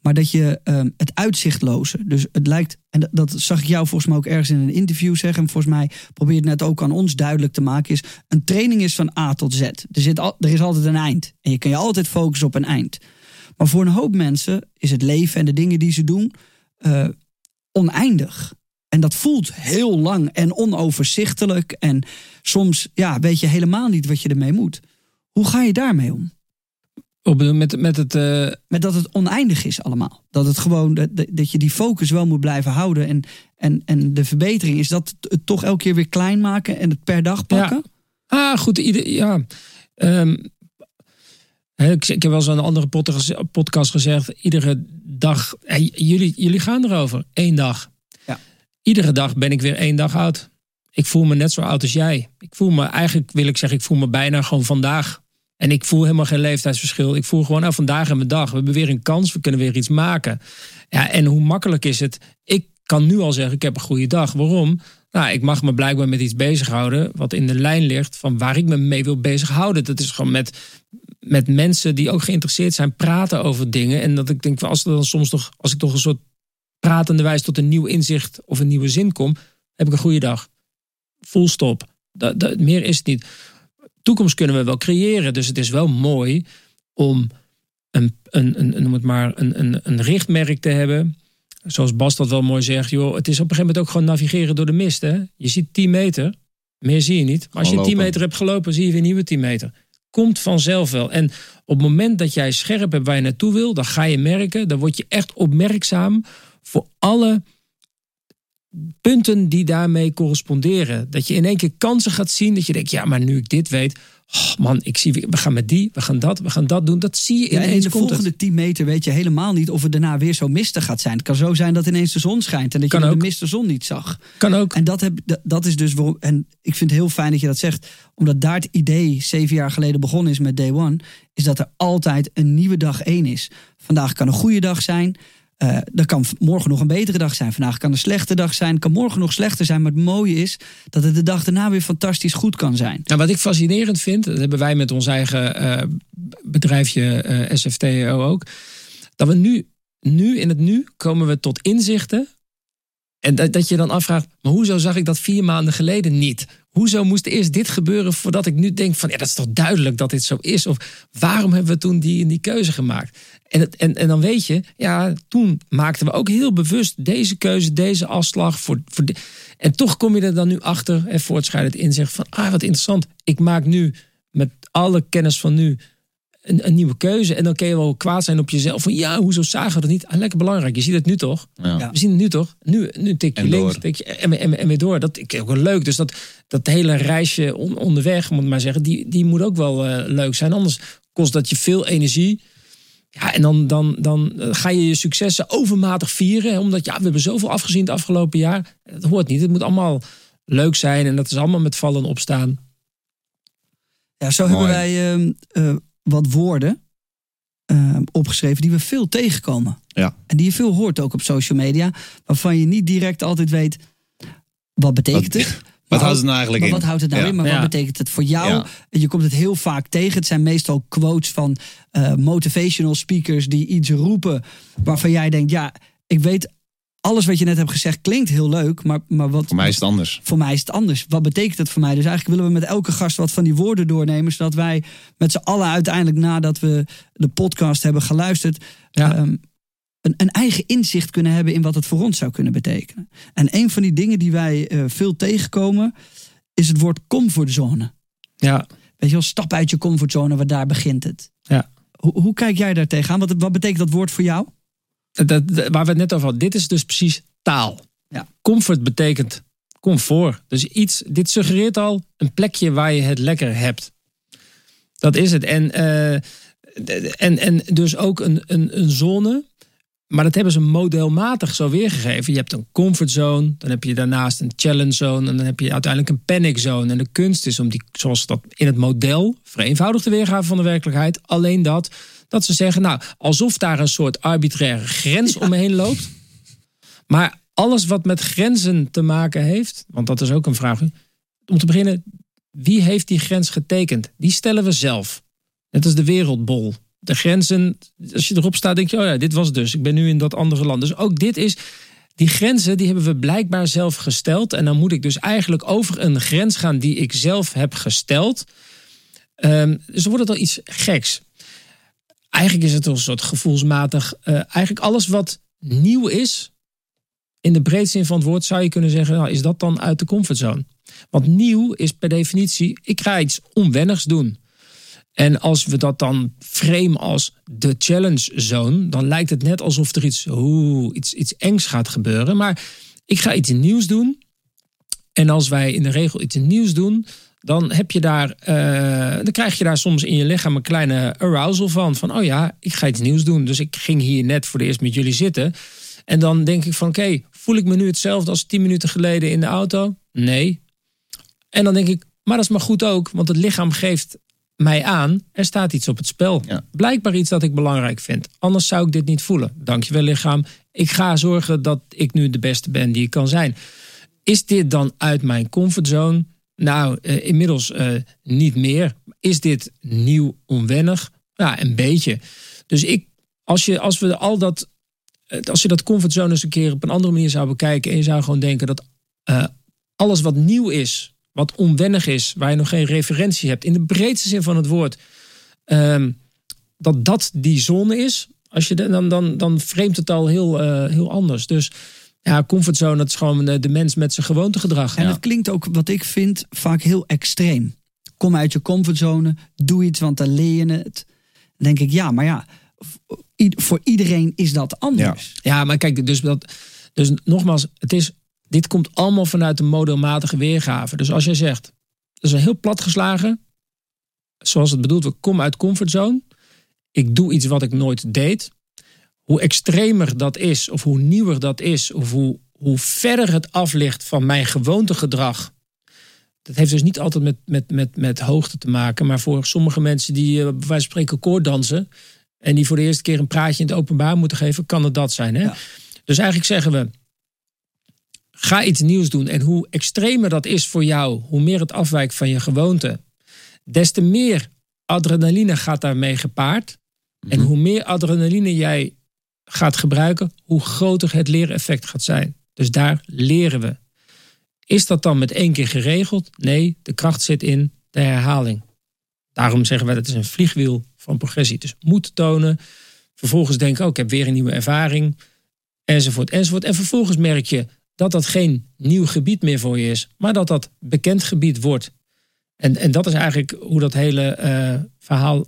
Maar dat je ehm, het uitzichtloze. Dus het lijkt, en dat, zag ik jou volgens mij ook ergens in een interview zeggen. En volgens mij probeer het net ook aan ons duidelijk te maken. Is een training is van A tot Z. Er, zit al, er is altijd een eind. En je kan je altijd focussen op een eind. Maar voor een hoop mensen is het leven en de dingen die ze doen eh, oneindig. En dat voelt heel lang en onoverzichtelijk. En soms ja, weet je helemaal niet wat je ermee moet. Hoe ga je daarmee om? Op, met, met het, eh, Met dat het oneindig is allemaal. Dat het gewoon dat, dat- je die focus wel moet blijven houden. En, en, en de verbetering is dat het toch elke keer weer klein maken en het per dag pakken. Ah, goed. Ieder, ja. Ehm, ik, ik heb wel eens aan een andere podcast, gezegd. Iedere dag. jullie, jullie gaan erover. Eén dag. Iedere dag ben ik weer één dag oud. Ik voel me net zo oud als jij. Ik voel me, eigenlijk wil ik zeggen, ik voel me bijna gewoon vandaag. En ik voel helemaal geen leeftijdsverschil. Ik voel gewoon, nou, vandaag en mijn dag. We hebben weer een kans. We kunnen weer iets maken. Ja, en hoe makkelijk is het? Ik kan nu al zeggen, ik heb een goede dag. Waarom? Nou, ik mag me blijkbaar met iets bezighouden wat in de lijn ligt van waar ik me mee wil bezighouden. Dat is gewoon met, met mensen die ook geïnteresseerd zijn, praten over dingen. En dat ik denk, als, er dan soms toch, als ik toch een soort pratende wijze tot een nieuw inzicht of een nieuwe zin kom, heb ik een goede dag. Full stop. Dat, dat, meer is het niet. Toekomst kunnen we wel creëren. Dus het is wel mooi om een, een, een, noem het maar, een, een, een richtmerk te hebben. Zoals Bas dat wel mooi zegt. Joh, het is op een gegeven moment ook gewoon navigeren door de mist. Hè? Je ziet 10 meter. Meer zie je niet. Maar als je Gewoon 10 lopen. meter hebt gelopen, zie je weer nieuwe 10 meter. Komt vanzelf wel. En op het moment dat jij scherp hebt waar je naartoe wil, dan ga je merken, dan word je echt opmerkzaam voor alle punten die daarmee corresponderen. Dat je in één keer kansen gaat zien. Dat je denkt, ja, maar nu ik dit weet. Oh man, ik zie, we gaan met die, we gaan dat, we gaan dat doen. Dat zie je Ja, en in ineens. de komt het. volgende 10 meter weet je helemaal niet of het daarna weer zo mistig gaat zijn. Het kan zo zijn dat ineens de zon schijnt en dat Kan je ook. de mist de zon niet zag. Kan ook. En dat, heb, dat- dat is dus waarom. En ik vind het heel fijn dat je dat zegt. Omdat daar het idee zeven jaar geleden begonnen is met Day One. Is dat er altijd een nieuwe dag één is. Vandaag kan een goede dag zijn. Eh er kan morgen nog een betere dag zijn. Vandaag kan een slechte dag zijn. Kan morgen nog slechter zijn. Maar het mooie is dat het de dag daarna weer fantastisch goed kan zijn. Nou, wat ik fascinerend vind, dat hebben wij met ons eigen eh, bedrijfje eh, SFTO ook. Dat we nu, nu in het nu komen we tot inzichten. En dat, dat je dan afvraagt, maar hoezo zag ik dat vier maanden geleden niet? Hoezo moest eerst dit gebeuren voordat ik nu denk van ja, dat is toch duidelijk dat dit zo is? Of waarom hebben we toen die en die keuze gemaakt? En, en, en dan weet je, ja, toen maakten we ook heel bewust deze keuze, deze afslag. Voor, voor de, en toch kom je er dan nu achter en voortschrijdend in zegt van ah, wat interessant. Ik maak nu met alle kennis van nu een, een, nieuwe keuze. En dan kun je wel kwaad zijn op jezelf. Van ja, hoezo zagen we dat niet? Ah, lekker belangrijk. Je ziet het nu toch? Ja. We zien het nu toch? Nu, nu tik je En links tik je, en, en, en weer door. Dat is ook wel leuk. Dus dat, dat hele reisje on- onderweg, moet ik maar zeggen, die, die moet ook wel eh, leuk zijn. Anders kost dat je veel energie. Ja, en dan, dan, dan eh, ga je je successen overmatig vieren. hè, Omdat ja, we hebben zoveel afgezien het afgelopen jaar. Dat hoort niet. Het moet allemaal leuk zijn. En dat is allemaal met vallen en opstaan. Ja, zo Mooi. hebben wij ehm, eh, wat woorden ehm, opgeschreven die we veel tegenkomen. Ja. En die je veel hoort ook op social media. Waarvan je niet direct altijd weet, wat betekent Wat- het? Wat Maar houdt het nou eigenlijk maar in? wat houdt het nou Ja. in? Maar Ja. wat betekent het voor jou? Ja. Je komt het heel vaak tegen. Het zijn meestal quotes van eh, motivational speakers die iets roepen waarvan jij denkt, ja, ik weet alles wat je net hebt gezegd klinkt heel leuk, maar, maar wat Voor mij is het anders. voor mij is het anders. Wat betekent het voor mij? Dus eigenlijk willen we met elke gast wat van die woorden doornemen, zodat wij met z'n allen uiteindelijk nadat we de podcast hebben geluisterd, Ja. ehm, een, een eigen inzicht kunnen hebben in wat het voor ons zou kunnen betekenen. En een van die dingen die wij eh, veel tegenkomen, is het woord comfortzone. Ja, Weet je wel, stap uit je comfortzone, waar daar begint het. Ja. Hoe, hoe kijk jij daar tegenaan? Wat, wat betekent dat woord voor jou? Dat, dat- waar we het net over hadden. Dit is dus precies taal. Ja. Comfort betekent comfort. Dus iets, dit suggereert al een plekje waar je het lekker hebt. Dat is het. En, eh, en, en dus ook een, een, een zone. Maar dat hebben ze modelmatig zo weergegeven. Je hebt een comfortzone, dan heb je daarnaast een challenge zone en dan heb je uiteindelijk een panic zone. En de kunst is om die, zoals dat in het model, vereenvoudigde weergave van de werkelijkheid, alleen dat, dat ze zeggen, nou, alsof daar een soort arbitraire grens omheen loopt. Maar alles wat met grenzen te maken heeft, want dat is ook een vraag. Om te beginnen, wie heeft die grens getekend? Die stellen we zelf. Net als de wereldbol. De grenzen, als je erop staat, denk je, oh ja, dit was dus. Ik ben nu in dat andere land. Dus ook dit is, die grenzen, die hebben we blijkbaar zelf gesteld. En dan moet ik dus eigenlijk over een grens gaan die ik zelf heb gesteld. Ehm, dus dan wordt het al iets geks. Eigenlijk is het een soort gevoelsmatig. eh, eigenlijk alles wat nieuw is, in de breedste zin van het woord, zou je kunnen zeggen: nou, is dat dan uit de comfortzone? Want nieuw is per definitie, ik ga iets onwennigs doen. En als we dat dan frame als de challenge zone, dan lijkt het net alsof er iets, oeh, iets, iets engs gaat gebeuren. Maar ik ga iets nieuws doen. En als wij in de regel iets nieuws doen, dan heb je daar, eh, dan krijg je daar soms in je lichaam een kleine arousal van. Van oh ja, ik ga iets nieuws doen. Dus ik ging hier net voor de eerst met jullie zitten. En dan denk ik van oké, voel ik me nu hetzelfde als tien minuten geleden in de auto? Nee. En dan denk ik, maar dat is maar goed ook, want het lichaam geeft mij aan, er staat iets op het spel. Ja. Blijkbaar iets dat ik belangrijk vind. Anders zou ik dit niet voelen. Dankjewel lichaam. Ik ga zorgen dat ik nu de beste ben die ik kan zijn. Is dit dan uit mijn comfortzone? Nou, eh, inmiddels eh, niet meer. Is dit nieuw onwennig? Ja, een beetje. Dus ik, als, je, als we al dat, eh, als je dat comfortzone eens een keer op een andere manier zou bekijken en je zou gewoon denken dat alles wat nieuw is, wat onwennig is, waar je nog geen referentie hebt, in de breedste zin van het woord, ehm, dat dat die zone is. Als je dan, dan, dan vreemdt het al heel, heel anders. Dus ja, comfortzone, dat is gewoon de, de mens met zijn gewoontegedrag. En het klinkt ook, wat ik vind, vaak heel extreem. Kom uit je comfortzone, doe iets, want dan leer je het. Dan denk ik, ja, maar ja, voor iedereen is dat anders. Ja, maar kijk, dus, dat, dus nogmaals, het is, dit komt allemaal vanuit de modelmatige weergave. Dus als jij zegt, dat is een heel plat geslagen, zoals het bedoeld wordt, kom uit comfortzone. Ik doe iets wat ik nooit deed. Hoe extremer dat is, of hoe nieuwer dat is, of hoe, hoe verder het af ligt van mijn gewoontegedrag. Dat heeft dus niet altijd met, met, met, met hoogte te maken. Maar voor sommige mensen die eh, bij wijze van spreken koorddansen. en die voor de eerste keer een praatje in het openbaar moeten geven, kan het dat zijn. Hè? Ja. Dus eigenlijk zeggen we. Ga iets nieuws doen. En hoe extremer dat is voor jou, hoe meer het afwijkt van je gewoonte, des te meer adrenaline gaat daarmee gepaard. En hoe meer adrenaline jij gaat gebruiken, hoe groter het leereffect gaat zijn. Dus daar leren we. Is dat dan met één keer geregeld? Nee, de kracht zit in de herhaling. Daarom zeggen wij dat is een vliegwiel van progressie. Dus moed tonen. Vervolgens denken, oh, ik heb weer een nieuwe ervaring. Enzovoort, enzovoort. En vervolgens merk je dat dat geen nieuw gebied meer voor je is. Maar dat dat bekend gebied wordt. En, en dat is eigenlijk hoe dat hele eh, verhaal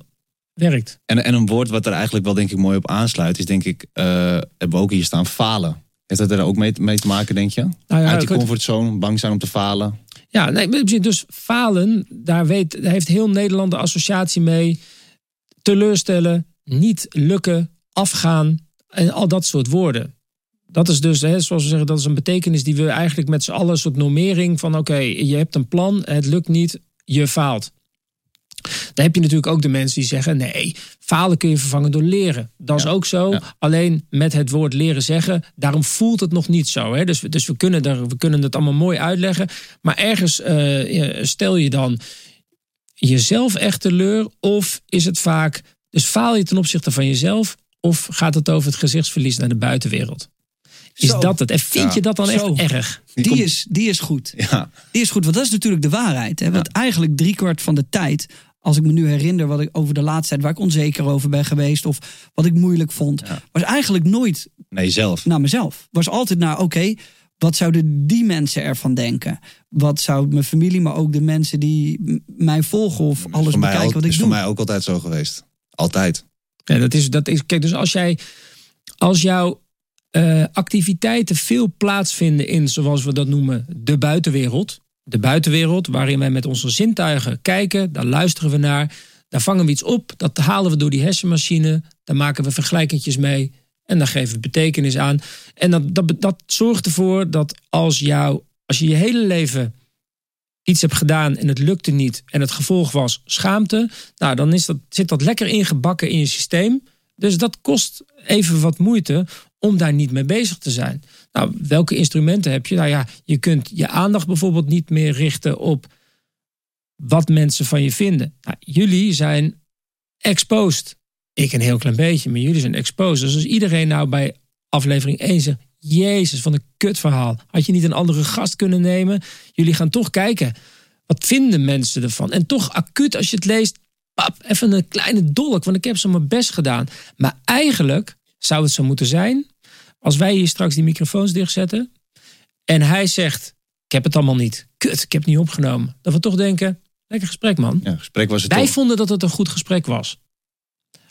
werkt. En, en een woord wat er eigenlijk wel denk ik mooi op aansluit... is denk ik, uh, hebben we ook hier staan, falen. Heeft dat er ook mee, mee te maken, denk je? Nou ja, Uit die comfortzone, bang zijn om te falen. Ja, nee, dus falen, daar, weet, daar heeft heel Nederland de associatie mee. Teleurstellen, niet lukken, afgaan en al dat soort woorden. Dat is dus, hè, zoals we zeggen, dat is een betekenis die we eigenlijk met z'n allen een soort normering van: oké, je hebt een plan, het lukt niet, je faalt. Dan heb je natuurlijk ook de mensen die zeggen: nee, falen kun je vervangen door leren. Dat is ook zo. ja. Alleen met het woord leren zeggen, daarom voelt het nog niet zo. Hè? Dus, dus we, kunnen er, we kunnen het allemaal mooi uitleggen. Maar ergens eh, stel je dan jezelf echt teleur, of is het vaak, dus faal je ten opzichte van jezelf, of gaat het over het gezichtsverlies naar de buitenwereld? Is Zo. dat het? En vind Ja. je dat dan Zo. echt erg? Die is, die is goed. Ja, Die is goed, want dat is natuurlijk de waarheid. Hè? Want eigenlijk driekwart van de tijd, als ik me nu herinner wat ik over de laatste tijd waar ik onzeker over ben geweest of wat ik moeilijk vond, Ja. was eigenlijk nooit nee, zelf. naar mezelf. Was altijd naar, oké, wat zouden die mensen ervan denken? Wat zou mijn familie, maar ook de mensen die mij volgen of alles bekijken al- wat ik is doe? voor mij ook altijd zo geweest. Altijd. Ja, dat is, dat is, kijk, dus als jij, als jouw eh, activiteiten veel plaatsvinden in, zoals we dat noemen, de buitenwereld. De buitenwereld, waarin wij met onze zintuigen kijken, daar luisteren we naar, daar vangen we iets op, dat halen we door die hersenmachine, daar maken we vergelijkingjes mee en daar geven we betekenis aan. En dat, dat, dat zorgt ervoor dat als, jou, als je je hele leven iets hebt gedaan en het lukte niet en het gevolg was schaamte, nou dan is dat, zit dat lekker ingebakken in je systeem. Dus dat kost even wat moeite om daar niet mee bezig te zijn. Nou, welke instrumenten heb je? Nou ja, je kunt je aandacht bijvoorbeeld niet meer richten op wat mensen van je vinden. Nou, jullie zijn exposed. Ik een heel klein beetje, maar jullie zijn exposed. Dus als iedereen nou bij aflevering 1 zegt... Jezus, van een kutverhaal. Had je niet een andere gast kunnen nemen? Jullie gaan toch kijken. Wat vinden mensen ervan? En toch acuut als je het leest... Pap, even een kleine dolk, want ik heb zo mijn best gedaan. Maar eigenlijk zou het zo moeten zijn... als wij hier straks die microfoons dichtzetten... en hij zegt, ik heb het allemaal niet. Kut, ik heb het niet opgenomen. Dat we toch denken, lekker gesprek man. Ja, gesprek was het Wij toch. vonden dat het een goed gesprek was.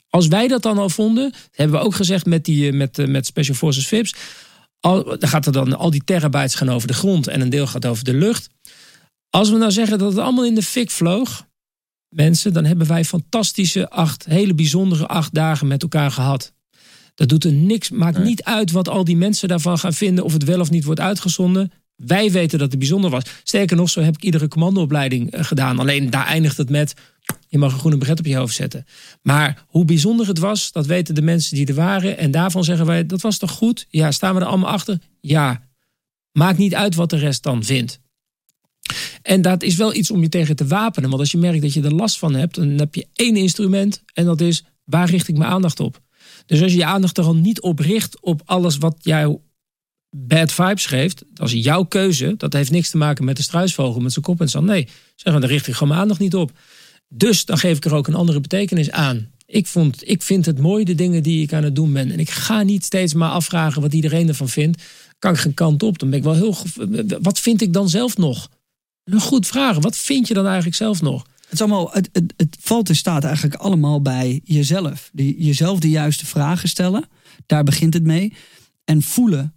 Als wij dat dan al vonden, hebben we ook gezegd met, die, eh, met, eh, met Special Forces VIPs. Al, dan gaat er dan al die terabytes gaan over de grond en een deel gaat over de lucht. Als we nou zeggen dat het allemaal in de fik vloog, mensen, dan hebben wij fantastische acht, hele bijzondere acht dagen met elkaar gehad. Dat doet er niks, maakt Nee. niet uit wat al die mensen daarvan gaan vinden, of het wel of niet wordt uitgezonden. Wij weten dat het bijzonder was. Sterker nog, zo heb ik iedere commandoopleiding eh, gedaan. Alleen daar eindigt het met, je mag een groene bret op je hoofd zetten. Maar hoe bijzonder het was, dat weten de mensen die er waren. En daarvan zeggen wij, dat was toch goed? Ja, staan we er allemaal achter? Ja. Maakt niet uit wat de rest dan vindt. En dat is wel iets om je tegen te wapenen. Want als je merkt dat je er last van hebt, dan heb je één instrument. En dat is, waar richt ik mijn aandacht op? Dus als je je aandacht er al niet op richt op alles wat jou bad vibes geeft, dat is jouw keuze. Dat heeft niks te maken met de struisvogel met zijn kop en zand. Nee, zeg maar, daar richt ik gewoon mijn aandacht niet op. Dus dan geef ik er ook een andere betekenis aan. Ik, vond, ik vind het mooi, de dingen die ik aan het doen ben. En ik ga niet steeds maar afvragen wat iedereen ervan vindt. Kan ik geen kant op. Dan ben ik wel heel. Wat vind ik dan zelf nog? Een goed vragen. Wat vind je dan eigenlijk zelf nog? Het, is allemaal, het, het, het valt en staat eigenlijk allemaal bij jezelf. Die, jezelf de juiste vragen stellen. Daar begint het mee. En voelen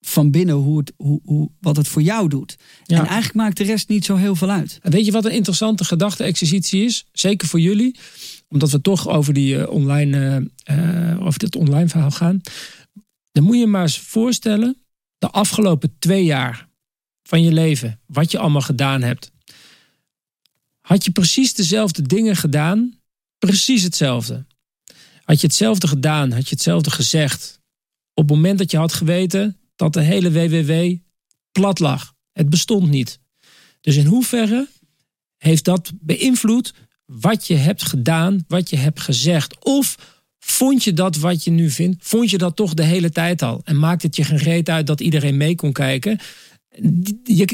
van binnen hoe het, hoe, hoe, wat het voor jou doet. Ja. En eigenlijk maakt de rest niet zo heel veel uit. En weet je wat een interessante gedachte-exercitie is? Zeker voor jullie. Omdat we toch over, die, eh, online, eh, eh, over dit online verhaal gaan. Dan moet je maar eens voorstellen. De afgelopen twee jaar van je leven. Wat je allemaal gedaan hebt. Had je precies dezelfde dingen gedaan? Precies hetzelfde. Had je hetzelfde gedaan? Had je hetzelfde gezegd? Op het moment dat je had geweten dat de hele WWW plat lag. Het bestond niet. Dus in hoeverre heeft dat beïnvloed wat je hebt gedaan, wat je hebt gezegd? Of vond je dat wat je nu vindt, vond je dat toch de hele tijd al? En maakt het je geen reet uit dat iedereen mee kon kijken?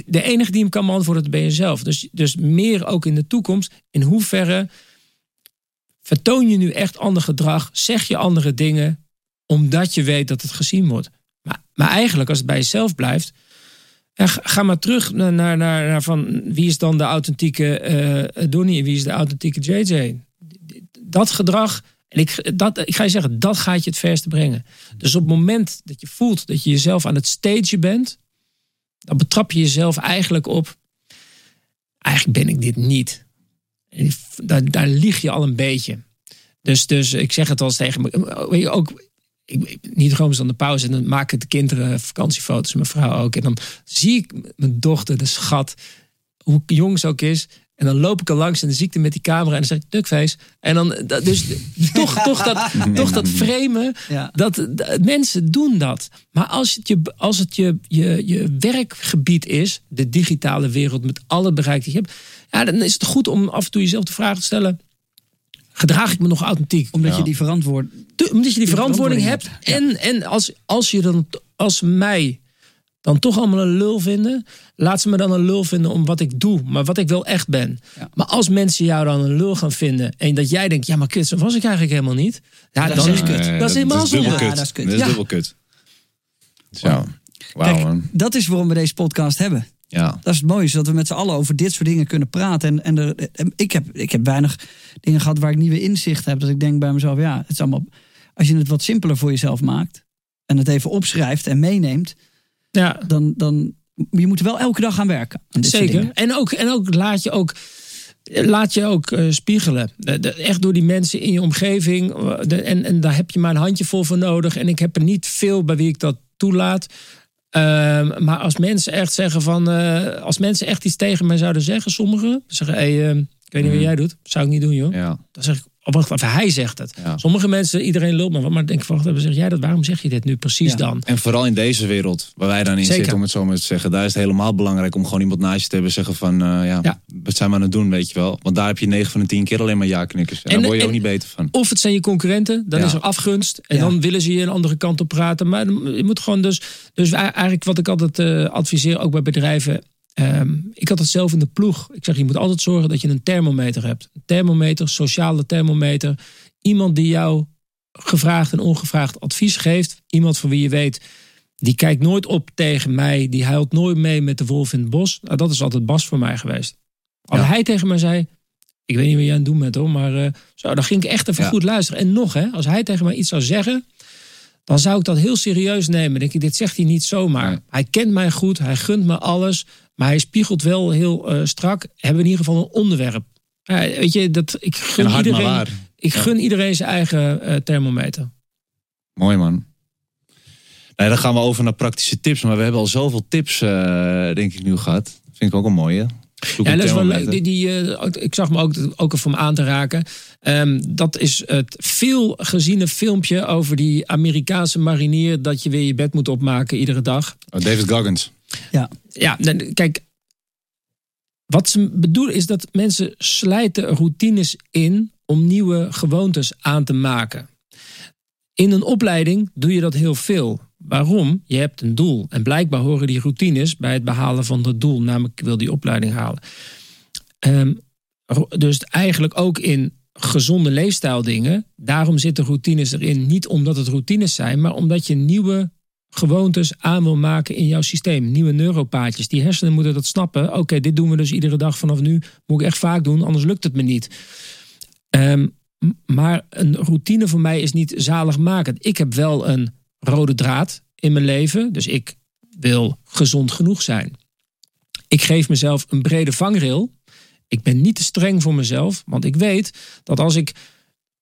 De enige die hem kan beantwoorden, ben je zelf. Dus, dus meer ook in de toekomst. In hoeverre vertoon je nu echt ander gedrag? Zeg je andere dingen omdat je weet dat het gezien wordt? Maar, maar eigenlijk, als het bij jezelf blijft. ja, ga- maar terug naar, naar, naar, van wie is dan de authentieke eh Donnie en wie is de authentieke JJ. Dat gedrag, en ik, dat, ik ga je zeggen, dat gaat je het verste brengen. Dus op het moment dat je voelt dat je jezelf aan het stagen bent, dan betrap je jezelf eigenlijk op. Eigenlijk ben ik dit niet. Daar, daar lieg je al een beetje. Dus, dus ik zeg het wel eens tegen me. Je, ook, ik- niet gewoon eens aan de pauze. En dan maken de kinderen vakantiefoto's. Mijn vrouw ook. En dan zie ik mijn dochter, de schat. Hoe jong ze ook is. En dan loop ik er langs en dan zie ik haar met die camera. En dan zeg ik, duckface. En dan, dat- dus toch, toch, dat, toch dat framen. Ja. Dat, dat- mensen doen dat. Maar als het, je, als het je, je, je werkgebied is, de digitale wereld met alle bereik die je hebt, ja, dan is het goed om af en toe jezelf de vraag te stellen: gedraag ik me nog authentiek? Omdat Ja. je die verantwoord... Omdat je die verantwoording verantwoording hebt. En, en als, als je dan, als mij dan toch allemaal een lul vinden, laat ze me dan een lul vinden om wat ik doe, maar wat ik wel echt ben. Ja. Maar als mensen jou dan een lul gaan vinden en dat jij denkt, ja, maar kut, zo was ik eigenlijk helemaal niet. Ja, Dat dan is kut. Nee, Dat is helemaal dubbel zonde. kut. Ja, dat is kut. Dat is dubbel kut. Zo. Kijk, man. dat is waarom we deze podcast hebben. Ja. Dat is het mooie, zodat we met z'n allen over dit soort dingen kunnen praten. En, en, er, en ik, heb, ik heb weinig dingen gehad waar ik nieuwe inzicht heb. Dat ik denk bij mezelf, ja, het is allemaal. Als je het wat simpeler voor jezelf maakt en het even opschrijft en meeneemt, Ja, dan, dan je moet wel elke dag aan werken. aan dit soort Zeker. En ook, en ook laat je ook, laat je ook eh, spiegelen. De- de- echt door die mensen in je omgeving. eh, de- en, en daar heb je maar een handjevol voor nodig. En ik heb er niet veel bij wie ik dat toelaat. Ehm, maar als mensen echt zeggen van. eh, als mensen echt iets tegen mij zouden zeggen, sommigen. Zeggen, hey, ik weet niet wat jij doet. Zou ik niet doen, joh. Ja. Dan zeg ik, oh, wacht even, hij zegt het. Ja. Sommige mensen, iedereen lult me. Maar denk ik, wacht even, zeg jij dat? Waarom zeg je dit nu precies Ja. dan? En vooral in deze wereld waar wij dan in Zeker. zitten, om het zo maar te zeggen. Daar is het helemaal belangrijk om gewoon iemand naast je te hebben. Zeggen van, eh, ja, Ja. wat zijn we aan het doen, weet je wel. Want daar heb je 9 van de 10 keer alleen maar ja-knikkers. En, En- daar word je ook niet beter van. Of het zijn je concurrenten, dan is er afgunst. En dan willen ze je een andere kant op praten. Maar je moet gewoon dus. Dus eigenlijk wat ik altijd eh, adviseer, ook bij bedrijven. Ehm, ik had het zelf in de ploeg. Ik zeg, je moet altijd zorgen dat je een thermometer hebt. Een thermometer, sociale thermometer. Iemand die jou gevraagd en ongevraagd advies geeft. Iemand van wie je weet, die kijkt nooit op tegen mij. Die huilt nooit mee met de wolf in het bos. Nou, dat is altijd Bas voor mij geweest. Als Ja. hij tegen mij zei, ik weet niet wat jij aan het doen bent hoor, maar eh, zo, dan ging ik echt even Ja. goed luisteren. En nog, hè, als hij tegen mij iets zou zeggen, dan zou ik dat heel serieus nemen. Denk ik, dit zegt hij niet zomaar. Hij kent mij goed, hij gunt me alles, maar hij spiegelt wel heel eh, strak. Hebben we in ieder geval een onderwerp. Weet je, dat, ik gun, iedereen, ik Ja. gun iedereen zijn eigen eh, thermometer. Mooi man. Dan gaan we over naar praktische tips. Maar we hebben al zoveel tips, eh, denk ik, nu gehad. Vind ik ook een mooie. Ja, een dat is wel leuk. Die, die, eh, ik zag me ook, ook even om aan te raken. Ehm, dat is het veel geziene filmpje over die Amerikaanse marinier... dat je weer je bed moet opmaken iedere dag. Oh, David Goggins. Ja, dan- kijk. Wat ze bedoelen is dat mensen slijten routines in om nieuwe gewoontes aan te maken. In een opleiding doe je dat heel veel. Waarom? Je hebt een doel. En blijkbaar horen die routines bij het behalen van dat doel. Namelijk, ik wil die opleiding halen. Ehm, dus eigenlijk ook in gezonde leefstijldingen. Daarom zitten routines erin. Niet omdat het routines zijn, maar omdat je nieuwe gewoontes aan wil maken in jouw systeem. Nieuwe neuropaadjes. Die hersenen moeten dat snappen. Oké, dit doen we dus iedere dag vanaf nu. Moet ik echt vaak doen, anders lukt het me niet. Ehm, maar een routine voor mij is niet zaligmakend. Ik heb wel een rode draad in mijn leven. Dus ik wil gezond genoeg zijn. Ik geef mezelf een brede vangrail. Ik ben niet te streng voor mezelf. Want ik weet dat als ik...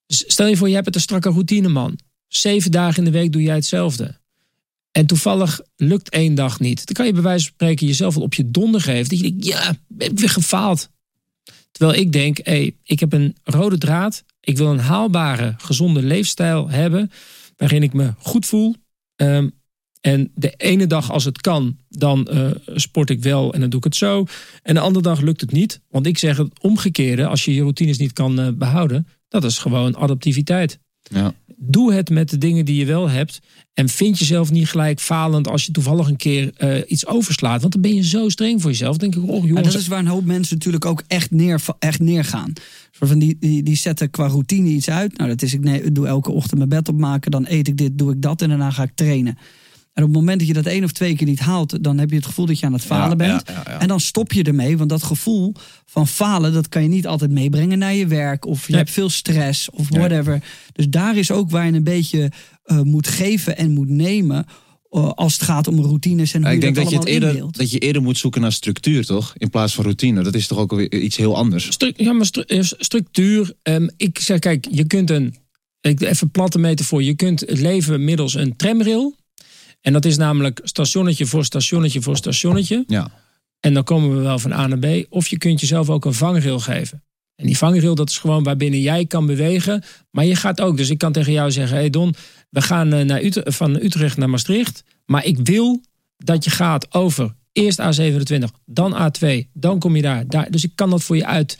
Stel je voor, je hebt het een strakke routine, man. Zeven dagen in de week doe jij hetzelfde. En toevallig lukt één dag niet. Dan kan je bij wijze van spreken jezelf wel op je donder geven. Dat je denkt, ja, ik heb weer gefaald. Terwijl ik denk, hé, ik heb een rode draad. Ik wil een haalbare, gezonde leefstijl hebben. Waarin ik me goed voel. Ehm, en de ene dag als het kan, dan eh, sport ik wel en dan doe ik het zo. En de andere dag lukt het niet. Want ik zeg het omgekeerde, als je je routines niet kan eh, behouden. Dat is gewoon adaptiviteit. Ja. Doe het met de dingen die je wel hebt. En vind jezelf niet gelijk falend als je toevallig een keer eh, iets overslaat. Want dan ben je zo streng voor jezelf. Dan denk ik, oh jongens. dat is waar een hoop mensen natuurlijk ook echt, neer, echt neergaan. Van die, die, die zetten qua routine iets uit. Nou, dat is ik nee, doe elke ochtend mijn bed opmaken. Dan eet ik dit, doe ik dat en daarna ga ik trainen. En op het moment dat je dat één of twee keer niet haalt, dan heb je het gevoel dat je aan het falen Ja, bent. ja, ja, ja. En dan stop je ermee, want dat gevoel van falen, dat kan je niet altijd meebrengen naar je werk. Of je Nee. hebt veel stress of Nee. whatever. Dus daar is ook waar je een beetje eh, moet geven en moet nemen. eh, als het gaat om routines en hoe Ja, ik je denk dat dat je, het eerder, indeelt. dat je eerder moet zoeken naar structuur, toch? In plaats van routine. Dat is toch ook weer iets heel anders. Stru- ja, maar stru- eh, structuur. ehm, ik zeg, kijk, je kunt een. Ik, even platte metafoor. Je kunt het leven middels een tramrail. En dat is namelijk stationnetje voor stationnetje voor stationnetje. Ja. En dan komen we wel van A naar B. Of je kunt jezelf ook een vangrail geven. En die vangrail, dat is gewoon waarbinnen jij kan bewegen. Maar je gaat ook. Dus ik kan tegen jou zeggen: hey Don, we gaan eh, naar van Utrecht naar Maastricht. Maar ik wil dat je gaat over eerst A27, dan A2. Dan kom je daar. daar. Dus ik kan dat voor je uit.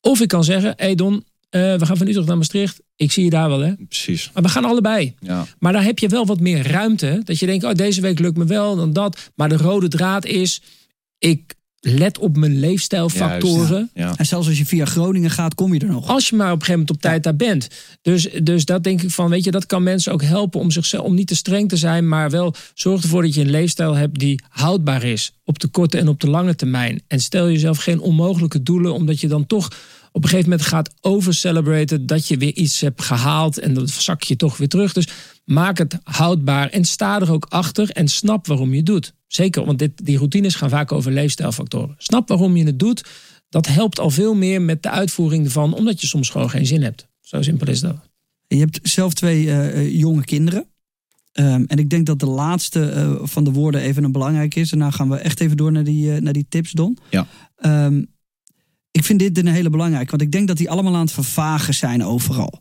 Of ik kan zeggen: hey Don, eh, we gaan van Utrecht naar Maastricht. Ik zie je daar wel, hè? Precies. Maar we gaan allebei. Ja. Maar daar heb je wel wat meer ruimte. Dat je denkt, oh, deze week lukt me wel, dan dat. Maar de rode draad is, ik let op mijn leefstijlfactoren. Ja. En zelfs als je via Groningen gaat, kom je er nog. Als je maar op een gegeven moment op tijd daar bent. Dus, dus dat denk ik van, weet je, dat kan mensen ook helpen om zichzelf, om niet te streng te zijn, maar wel zorg ervoor dat je een leefstijl hebt die houdbaar is. Op de korte en op de lange termijn. En stel jezelf geen onmogelijke doelen, omdat je dan toch op een gegeven moment gaat overcelebraten dat je weer iets hebt gehaald en dat zak je toch weer terug. Dus maak het houdbaar en sta er ook achter en snap waarom je het doet. Zeker, want dit, die routines gaan vaak over leefstijlfactoren. Snap waarom je het doet. Dat helpt al veel meer met de uitvoering ervan, omdat je soms gewoon geen zin hebt. Zo simpel is dat. Je hebt zelf twee eh, eh, jonge kinderen. Ehm, en ik denk dat de laatste eh, van de woorden even een belangrijk is. Daarna gaan we echt even door naar die, naar die tips, Don. Ja. Ehm, ik vind dit een hele belangrijke. Want ik denk dat die allemaal aan het vervagen zijn overal.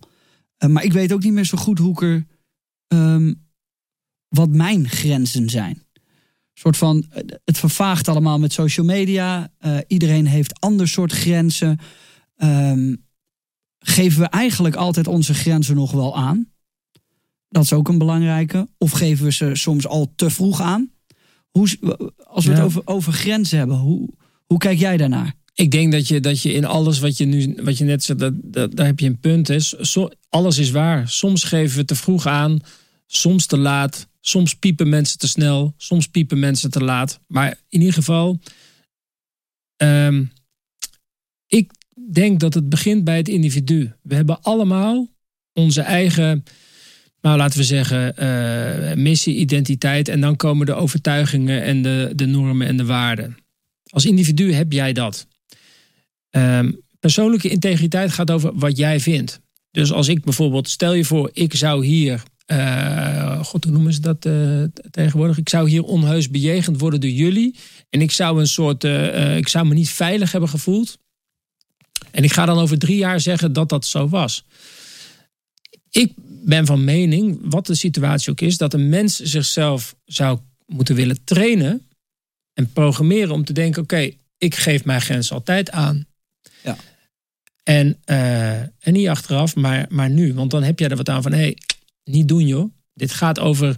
Eh, maar ik weet ook niet meer zo goed hoe ik er... ehm, wat mijn grenzen zijn. Een soort van, eh, het vervaagt allemaal met social media. Eh, iedereen heeft ander soort grenzen. Ehm, geven we eigenlijk altijd onze grenzen nog wel aan? Dat is ook een belangrijke. Of geven we ze soms al te vroeg aan? Hoe, als we Ja. het over, over grenzen hebben, hoe, hoe kijk jij daarnaar? Ik denk dat je, dat je in alles wat je nu, wat je net zei, dat, dat, daar heb je een punt. Hè. Alles is waar. Soms geven we te vroeg aan, soms te laat. Soms piepen mensen te snel, soms piepen mensen te laat. Maar in ieder geval, ehm, ik denk dat het begint bij het individu. We hebben allemaal onze eigen, nou laten we zeggen, eh, missie, identiteit. En dan komen de overtuigingen en de, de normen en de waarden. Als individu heb jij dat. Ehm, persoonlijke integriteit gaat over wat jij vindt. Dus als ik bijvoorbeeld, stel je voor, ik zou hier, eh, god, hoe noemen ze dat eh, tegenwoordig? Ik zou hier onheus bejegend worden door jullie. En ik zou een soort, eh, ik zou me niet veilig hebben gevoeld. En ik ga dan over drie jaar zeggen dat dat zo was. Ik ben van mening, wat de situatie ook is, dat een mens zichzelf zou moeten willen trainen en programmeren om te denken: oké, ik geef mijn grens altijd aan. Ja. En, eh, en niet achteraf, maar, maar nu. Want dan heb jij er wat aan van: hé, hey, niet doen joh. Dit gaat over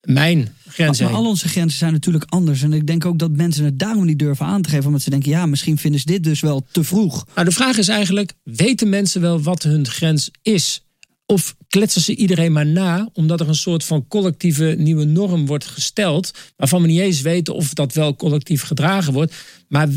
mijn Maar, grenzen. maar al onze grenzen zijn natuurlijk anders. En ik denk ook dat mensen het daarom niet durven aan te geven. Omdat ze denken, ja, misschien vinden ze dit dus wel te vroeg. Nou, de vraag is eigenlijk: weten mensen wel wat hun grens is? Of kletsen ze iedereen maar na, omdat er een soort van collectieve nieuwe norm wordt gesteld, waarvan we niet eens weten of dat wel collectief gedragen wordt. Maar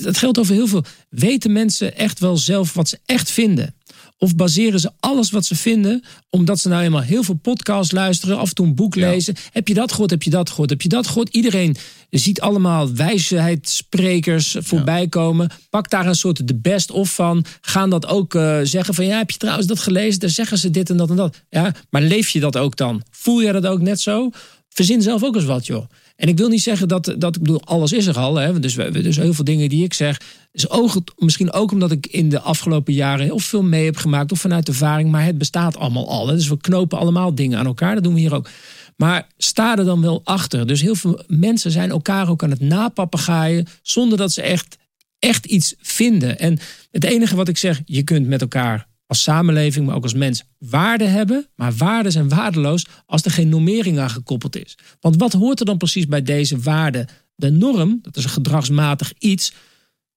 dat geldt over heel veel. Weten mensen echt wel zelf wat ze echt vinden? Of baseren ze alles wat ze vinden, omdat ze nou eenmaal heel veel podcasts luisteren, af en toe een boek Ja. lezen? Heb je dat gehoord? Heb je dat gehoord? Heb je dat gehoord? Iedereen ziet allemaal wijsheidssprekers voorbij komen. Pak daar een soort de best of van. Gaan dat ook eh, zeggen van ja, heb je trouwens dat gelezen? Dan zeggen ze dit en dat en dat. Ja, maar leef je dat ook dan? Voel je dat ook net zo? Verzin zelf ook eens wat, joh. En ik wil niet zeggen dat, dat ik bedoel, alles is er al. Hè? Dus, dus heel veel dingen die ik zeg. Is misschien ook omdat ik in de afgelopen jaren heel veel mee heb gemaakt. Of vanuit ervaring. Maar het bestaat allemaal al. Dus we knopen allemaal dingen aan elkaar. Dat doen we hier ook. Maar sta er dan wel achter. Dus heel veel mensen zijn elkaar ook aan het napapagaaien. Zonder dat ze echt, echt iets vinden. En het enige wat ik zeg, je kunt met elkaar als samenleving, maar ook als mens, waarde hebben. Maar waarden zijn waardeloos als er geen normering aan gekoppeld is. Want wat hoort er dan precies bij deze waarde? De norm, dat is een gedragsmatig iets,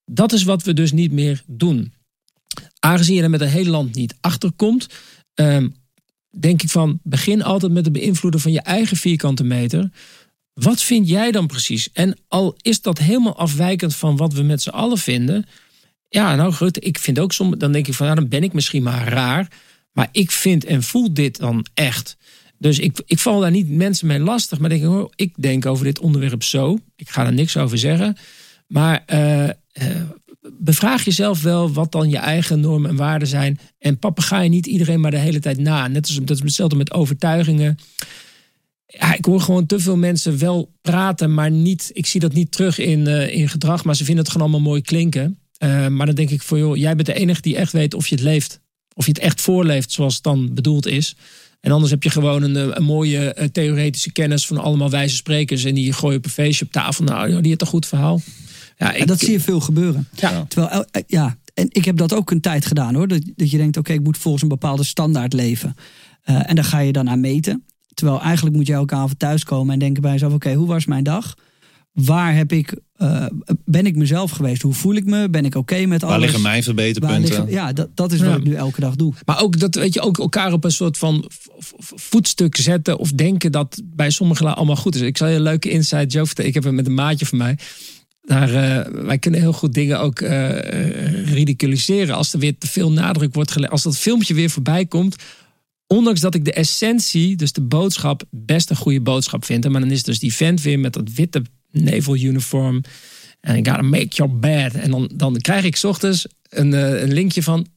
dat is wat we dus niet meer doen. Aangezien je er met een heel land niet achterkomt, um, denk ik van begin altijd met het beïnvloeden van je eigen vierkante meter. Wat vind jij dan precies? En al is dat helemaal afwijkend van wat we met z'n allen vinden. Ja, nou goed, ik vind ook soms, dan denk ik van, nou, dan ben ik misschien maar raar. Maar ik vind en voel dit dan echt. Dus ik, ik val daar niet mensen mee lastig. Maar denk ik, hoor, ik denk over dit onderwerp zo. Ik ga er niks over zeggen. Maar uh, bevraag jezelf wel wat dan je eigen normen en waarden zijn. En je niet iedereen maar de hele tijd na. Net als dat is hetzelfde met overtuigingen. Ik hoor gewoon te veel mensen wel praten, maar niet. Ik zie dat niet terug in, uh, in gedrag, maar ze vinden het gewoon allemaal mooi klinken. Uh, maar dan denk ik voor joh, jij bent de enige die echt weet of je het leeft. Of je het echt voorleeft zoals het dan bedoeld is. En anders heb je gewoon een, een mooie theoretische kennis van allemaal wijze sprekers. En die gooien op een feestje op tafel. Nou, die heeft een goed verhaal. Ja, ik, en dat zie je veel gebeuren. Ja. Terwijl, eh, ja, en ik heb dat ook een tijd gedaan hoor. Dat, dat je denkt, oké, ik moet volgens een bepaalde standaard leven. Uh, en daar ga je dan aan meten. Terwijl eigenlijk moet je elke avond thuiskomen en denken bij jezelf: oké, hoe was mijn dag? Waar heb ik, uh, ben ik mezelf geweest? Hoe voel ik me? Ben ik oké met alles? Waar liggen mijn verbeterpunten? ja, dat, dat is wat ik nu elke dag doe. Maar ook dat weet je ook elkaar op een soort van voetstuk zetten of denken dat bij sommigen allemaal goed is. Ik zal je een leuke insight Joe vertellen. Ik heb het met een maatje van mij. Daar, uh, wij kunnen heel goed dingen ook uh, ridiculiseren. Als er weer te veel nadruk wordt gelegd. Als dat filmpje weer voorbij komt. Ondanks dat ik de essentie, dus de boodschap, best een goede boodschap vind. Maar dan is dus die vent weer met dat witte naval uniform. En ik gotta make your bed. En dan, dan krijg ik ochtends een, een linkje van.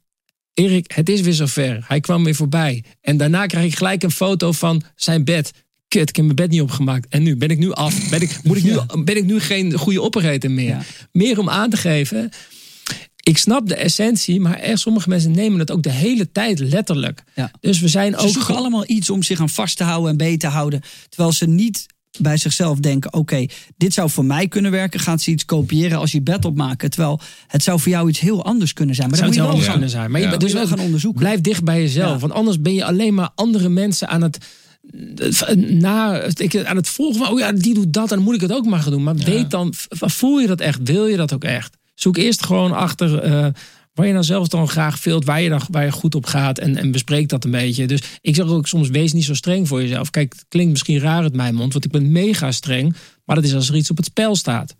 Erik, het is weer zover. Hij kwam weer voorbij. En daarna krijg ik gelijk een foto van zijn bed kut, ik heb mijn bed niet opgemaakt. En nu ben ik nu af. Ben ik, moet ik nu, ben ik nu geen goede operator meer? Meer om aan te geven. Ik snap de essentie, maar er, sommige mensen nemen het ook de hele tijd letterlijk. Ja. Dus we zijn ze ook. zoeken allemaal iets om zich aan vast te houden en beter te houden. Terwijl ze niet bij zichzelf denken: oké, dit zou voor mij kunnen werken. Gaan ze iets kopiëren als je bed opmaken? Terwijl het zou voor jou iets heel anders kunnen zijn. Maar dat moet je wel gaan, kunnen zijn. Maar je, dus wel gaan onderzoeken. Blijf dicht bij jezelf, want anders ben je alleen maar andere mensen aan het na, ik, aan het volgen van, oh ja, die doet dat, en dan moet ik het ook maar gaan doen. Maar weet dan, voel je dat echt? Wil je dat ook echt? Zoek eerst gewoon achter uh, waar je dan zelf dan graag veelt, waar je, dan, waar je goed op gaat en, en bespreek dat een beetje. Dus ik zeg ook soms, wees niet zo streng voor jezelf. Kijk, het klinkt misschien raar uit mijn mond, want ik ben mega streng. Maar dat is als er iets op het spel staat.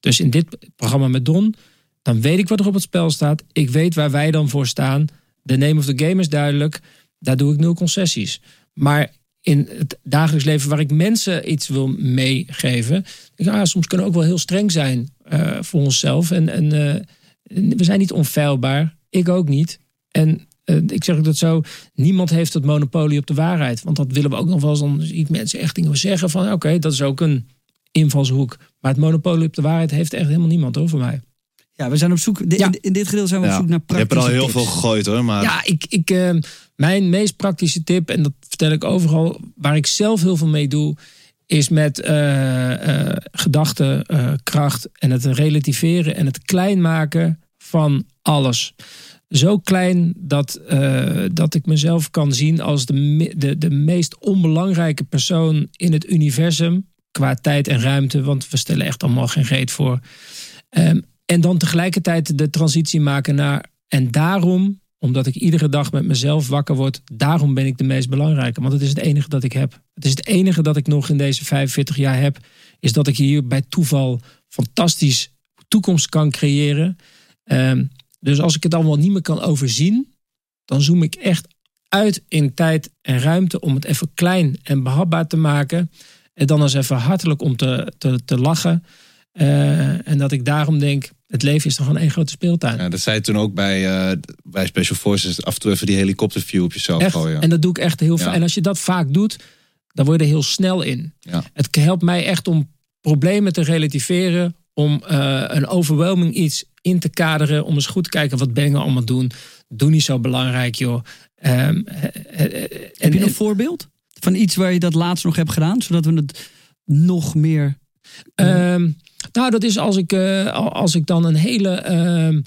Dus in dit programma met Don, dan weet ik wat er op het spel staat. Ik weet waar wij dan voor staan. De name of the game is duidelijk. Daar doe ik nul concessies. Maar in het dagelijks leven waar ik mensen iets wil meegeven. Ja, soms kunnen we ook wel heel streng zijn uh, voor onszelf. En, en uh, we zijn niet onfeilbaar. Ik ook niet. En uh, ik zeg ook dat zo, niemand heeft het monopolie op de waarheid. Want dat willen we ook nog wel eens. Dan zie ik mensen echt dingen zeggen van oké, okay, dat is ook een invalshoek. Maar het monopolie op de waarheid heeft echt helemaal niemand hoor voor mij. Ja, we zijn op zoek. In, in, dit gedeelte zijn we op zoek naar praktische Je hebt er al heel veel gegooid hoor. Maar... Ja, ik, ik, mijn meest praktische tip, en dat vertel ik overal, waar ik zelf heel veel mee doe, is met uh, uh, gedachtenkracht en het relativeren en het klein maken van alles. Zo klein dat, dat ik mezelf kan zien als de, de, de meest onbelangrijke persoon in het universum. Qua tijd en ruimte, want we stellen echt allemaal geen reet voor. Um, en dan tegelijkertijd de transitie maken naar. En daarom omdat ik iedere dag met mezelf wakker word. Daarom ben ik de meest belangrijke. Want het is het enige dat ik heb. Het is het enige dat ik nog in deze 45 jaar heb. Is dat ik hier bij toeval fantastisch toekomst kan creëren. Um, dus als ik het allemaal niet meer kan overzien. Dan zoom ik echt uit in tijd en ruimte. Om het even klein en behapbaar te maken. En dan eens even hartelijk om te, te, te lachen. Uh, en dat ik daarom denk het leven is toch gewoon één grote speeltuin. Ja, dat zei je toen ook bij, uh, bij Special Forces. Af en toe even die helikopterview op jezelf echt, gooien. En dat doe ik echt heel veel. En als je dat vaak doet, dan word je er heel snel in. Ja. Het helpt mij echt om problemen te relativeren. Om uh, een overwhelming iets in te kaderen. Om eens goed te kijken, wat ben ik nou allemaal doen? Doe niet zo belangrijk, joh. Um, Heb je een voorbeeld? Van iets waar je dat laatst nog hebt gedaan? Zodat we het nog meer... Um, nou, dat is als ik, uh, als ik dan een hele. Uh,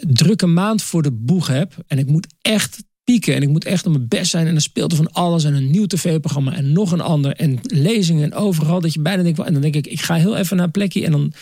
drukke maand voor de boeg heb. En ik moet echt pieken. En ik moet echt op mijn best zijn. En dan speelt er van alles. En een nieuw tv-programma. En nog een ander. En lezingen. En overal. Dat je bijna denkt. En dan denk ik, ik ga heel even naar een plekje. En dan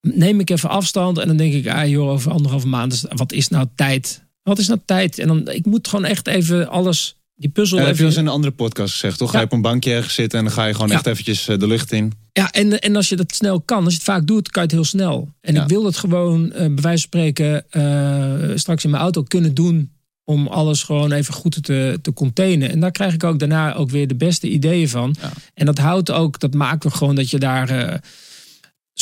neem ik even afstand. En dan denk ik, ah joh, over anderhalve maand. Wat is nou tijd? Wat is nou tijd? En dan, ik moet gewoon echt even alles die puzzel. Ja, dat heb je eens in een andere podcast gezegd, toch? Ga je op een bankje ergens zitten en dan ga je gewoon Ja. echt eventjes eh, de lucht in. Ja, en, en als je dat snel kan, als je het vaak doet, kan je het heel snel. En ik wil het gewoon, eh, bij wijze van spreken, eh, straks in mijn auto kunnen doen. Om alles gewoon even goed te, te containen. En daar krijg ik ook daarna ook weer de beste ideeën van. En dat houdt ook, dat maakt ook gewoon dat je daar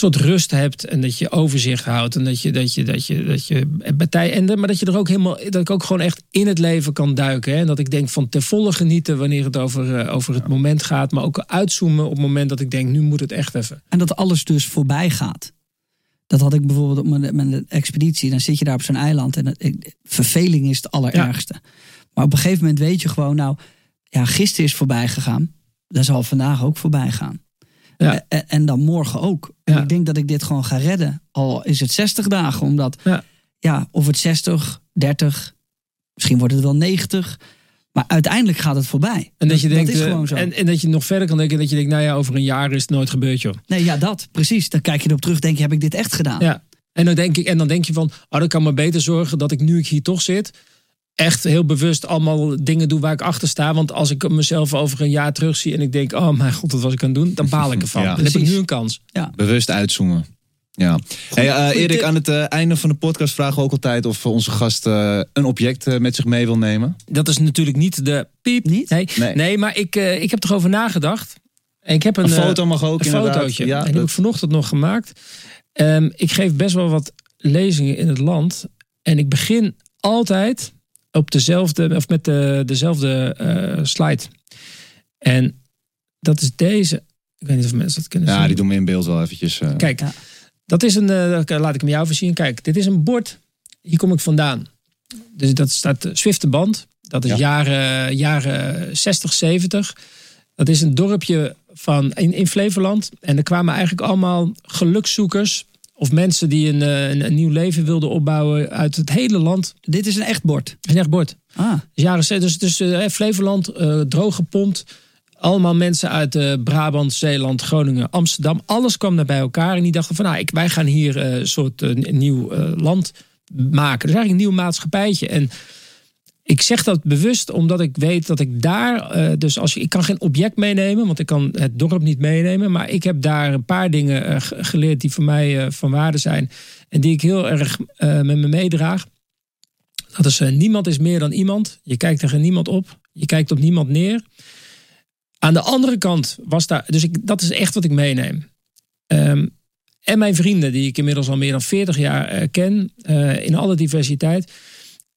soort rust hebt. En dat je overzicht houdt. En dat je, dat je, dat je, dat je bij tij- en, de- maar dat je er ook helemaal, dat ik ook gewoon echt in het leven kan duiken. Hè? En dat ik denk van te volle genieten wanneer het over, eh, over het moment gaat. Maar ook uitzoomen op het moment dat ik denk, nu moet het echt even. En dat alles dus voorbij gaat. Dat had ik bijvoorbeeld op mijn, mijn expeditie. Dan zit je daar op zo'n eiland. En verveling is het allerergste. Maar op een gegeven moment weet je gewoon, nou, ja, gisteren is voorbij gegaan. Dat zal vandaag ook voorbij gaan. Ja. En, en dan morgen ook. En Ja. ik denk dat ik dit gewoon ga redden. Al is het 60 dagen. Omdat, Ja. ja, of het 60, 30, misschien wordt het wel 90. Maar uiteindelijk gaat het voorbij. En dat je denkt, is eh, gewoon zo. En, en dat je nog verder kan denken, dat je denkt, nou ja, over een jaar is het nooit gebeurd, joh. Nee, ja, dat. Precies. Dan kijk je erop terug. Denk je, heb ik dit echt gedaan? Ja. En dan denk ik, en dan denk je van, oh, dan kan maar beter zorgen dat ik nu ik hier toch zit, echt heel bewust allemaal dingen doe waar ik achter sta. Want als ik mezelf over een jaar terugzie en ik denk, oh mijn god, wat was ik aan het doen? Dan baal ik ervan. Ja. dan heb ik nu een kans. Bewust uitzoomen. Ja. Hey, eh, goeie Erik, aan het eh, einde van de podcast vragen we ook altijd of onze gast eh, een object eh, met zich mee wil nemen. Dat is natuurlijk niet de piep. Niet? Nee, Nee. nee. maar ik, eh, ik heb erover nagedacht. En ik heb een, Een eh, foto mag ook een inderdaad. fotootje. Ja, en die heb dat- ik vanochtend nog gemaakt. Ehm, ik geef best wel wat lezingen in het land. En ik begin altijd op dezelfde, of met de, dezelfde eh, slide. En dat is deze. Ik weet niet of mensen dat kunnen ja, zien. die doen we in beeld wel eventjes. eh. Kijk, Ja. dat is een. eh, laat ik hem jou even zien. Kijk, dit is een bord. Hier kom ik vandaan. Dus dat staat Zwifterband. Dat is Ja. jaren, jaren 60, 70. Dat is een dorpje van, in, in Flevoland. En er kwamen eigenlijk allemaal gelukszoekers. Of mensen die een, eh, een, een nieuw leven wilden opbouwen uit het hele land. Dit is een echt bord. Een echt bord. Ah, Dus jaren 60, dus, dus eh, Flevoland, eh droog gepompt. Allemaal mensen uit eh, Brabant, Zeeland, Groningen, Amsterdam. Alles kwam daar bij elkaar. En die dachten van, nou, ik, wij gaan hier eh, een soort nieuw eh, land maken. Dus eigenlijk een nieuw maatschappijtje. En ik zeg dat bewust omdat ik weet dat ik daar... eh, dus als ik kan geen object meenemen, want ik kan het dorp niet meenemen. Maar ik heb daar een paar dingen eh, ge- geleerd die voor mij eh, van waarde zijn. En die ik heel erg met me meedraag. Dat is niemand is meer dan iemand. Je kijkt tegen niemand op. Je kijkt op niemand neer. Aan de andere kant was daar... Dus ik, dat is echt wat ik meeneem. Ehm, en mijn vrienden, die ik inmiddels al meer dan 40 jaar ken. in alle diversiteit.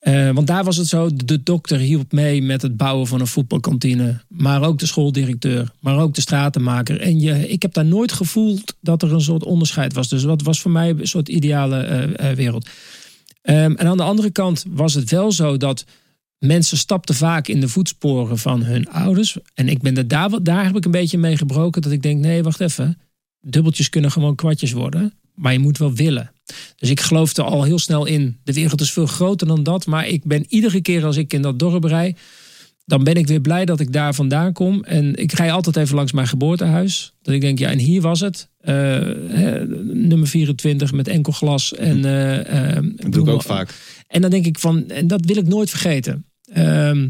Eh, want daar was het zo, de dokter hielp mee met het bouwen van een voetbalkantine. Maar ook de schooldirecteur, maar ook de stratenmaker. En je, ik heb daar nooit gevoeld dat er een soort onderscheid was. Dus dat was voor mij een soort ideale eh, eh, wereld. Ehm, en aan de andere kant was het wel zo dat mensen stapten vaak in de voetsporen van hun ouders. En ik ben er daar, daar heb ik een beetje mee gebroken. Dat ik denk, nee, wacht even. Dubbeltjes kunnen gewoon kwartjes worden. Maar je moet wel willen. Dus ik geloof er al heel snel in. De wereld is veel groter dan dat. Maar ik ben iedere keer als ik in dat dorp rij. Dan ben ik weer blij dat ik daar vandaan kom. En ik rij altijd even langs mijn geboortehuis. Dat ik denk, ja, en hier was het. Eh, hè, nummer 24 met enkel glas. En, eh, eh, Dat doe ik ook vaak. en dan denk ik van, en dat wil ik nooit vergeten. Ehm,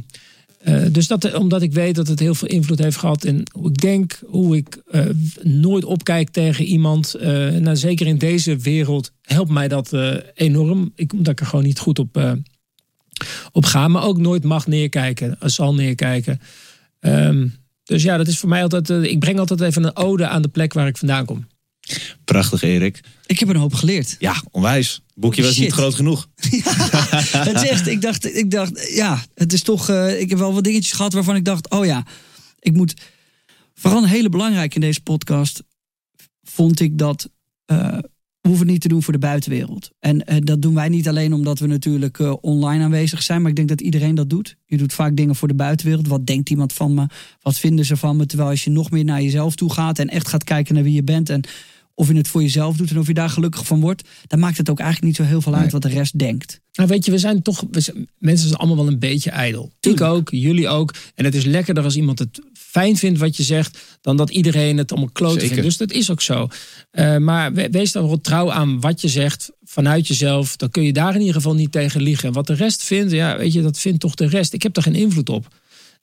eh, dus dat, omdat ik weet dat het heel veel invloed heeft gehad in hoe ik denk, hoe ik eh, nooit opkijk tegen iemand. Eh, nou, zeker in deze wereld helpt mij dat enorm. Ik, omdat ik er gewoon niet goed op, op ga. Maar ook nooit mag neerkijken, zal neerkijken. Ehm, dus ja, dat is voor mij altijd. ik breng altijd even een ode aan de plek waar ik vandaan kom. Prachtig, Erik. ik heb een hoop geleerd. Ja, onwijs. Boekje was Shit. niet groot genoeg. het is echt, ik dacht, ik dacht, ja, het is toch, eh, ik heb wel wat dingetjes gehad waarvan ik dacht, oh ja, ik moet, vooral hele belangrijk in deze podcast, vond ik dat, we hoeven het niet te doen voor de buitenwereld. En eh, dat doen wij niet alleen omdat we natuurlijk online aanwezig zijn, maar ik denk dat iedereen dat doet. Je doet vaak dingen voor de buitenwereld. Wat denkt iemand van me? Wat vinden ze van me? Terwijl als je nog meer naar jezelf toe gaat en echt gaat kijken naar wie je bent en of je het voor jezelf doet en of je daar gelukkig van wordt, dan maakt het ook eigenlijk niet zo heel veel uit Nee. wat de rest denkt. Nou, weet je, we zijn toch. we zijn- mensen zijn allemaal wel een beetje ijdel. Tuurlijk. Ik ook, jullie ook. En het is lekkerder als iemand het fijn vindt wat je zegt. dan dat iedereen het allemaal kloot vindt. Dus dat is ook zo. Eh, maar we- wees dan wel trouw aan wat je zegt vanuit jezelf. Dan kun je daar in ieder geval niet tegen liegen. En wat de rest vindt, ja, weet je, dat vindt toch de rest. Ik heb daar geen invloed op.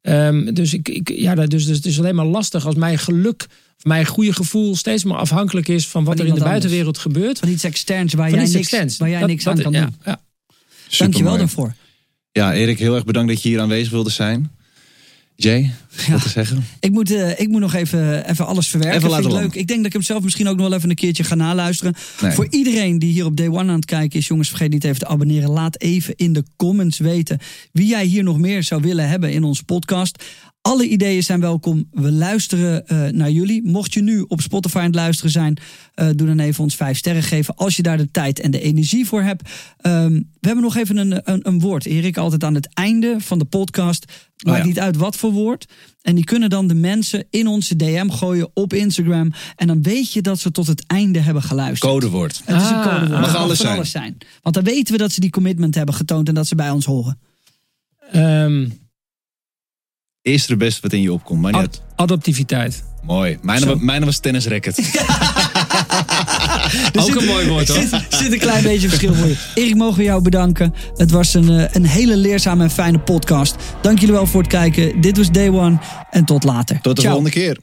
Ehm, dus, ik, ik, ja, dus, dus het is alleen maar lastig als mijn geluk. Mijn goede gevoel steeds maar afhankelijk is van wat Van er in de anders. buitenwereld gebeurt. Van iets externs waar Van jij niks, externs. waar jij Dat- niks dat- aan kan ja, doen. ja. Dankjewel daarvoor. Ja, Erik, heel erg bedankt dat je hier aanwezig wilde zijn. Jay, wat te zeggen? Ik moet, eh, ik moet nog even, even alles verwerken. Even Vind ik leuk. Ik denk dat ik hem zelf misschien ook nog wel even een keertje ga naluisteren. Nee. Voor iedereen die hier op Day One aan het kijken is, jongens, vergeet niet even te abonneren. Laat even in de comments weten wie jij hier nog meer zou willen hebben in onze podcast. Alle ideeën zijn welkom. We luisteren eh, naar jullie. Mocht je nu op Spotify aan het luisteren zijn, eh, doe dan even ons vijf sterren geven. Als je daar de tijd en de energie voor hebt. Ehm, we hebben nog even een, een, een woord, Erik, altijd aan het einde van de podcast. Maakt ja. niet uit wat voor woord. En die kunnen dan de mensen in onze DM gooien op Instagram. En dan weet je dat ze tot het einde hebben geluisterd. Codewoord. Het is een Ah, codewoord. mag zijn. alles zijn. Want dan weten we dat ze die commitment hebben getoond en dat ze bij ons horen. Ehm, Eerst de beste wat in je opkomt. Maar niet uit. ad- adaptiviteit. Mooi. Mijne, Zo. wa- mijne was tennisracket. Ook een mooi woord hoor. Zit, zit een klein beetje verschil voor je. Erik, mogen we jou bedanken. Het was een, eh, een hele leerzame en fijne podcast. Dank jullie wel voor het kijken. Dit was Day One en tot later. Tot de Ciao. volgende keer.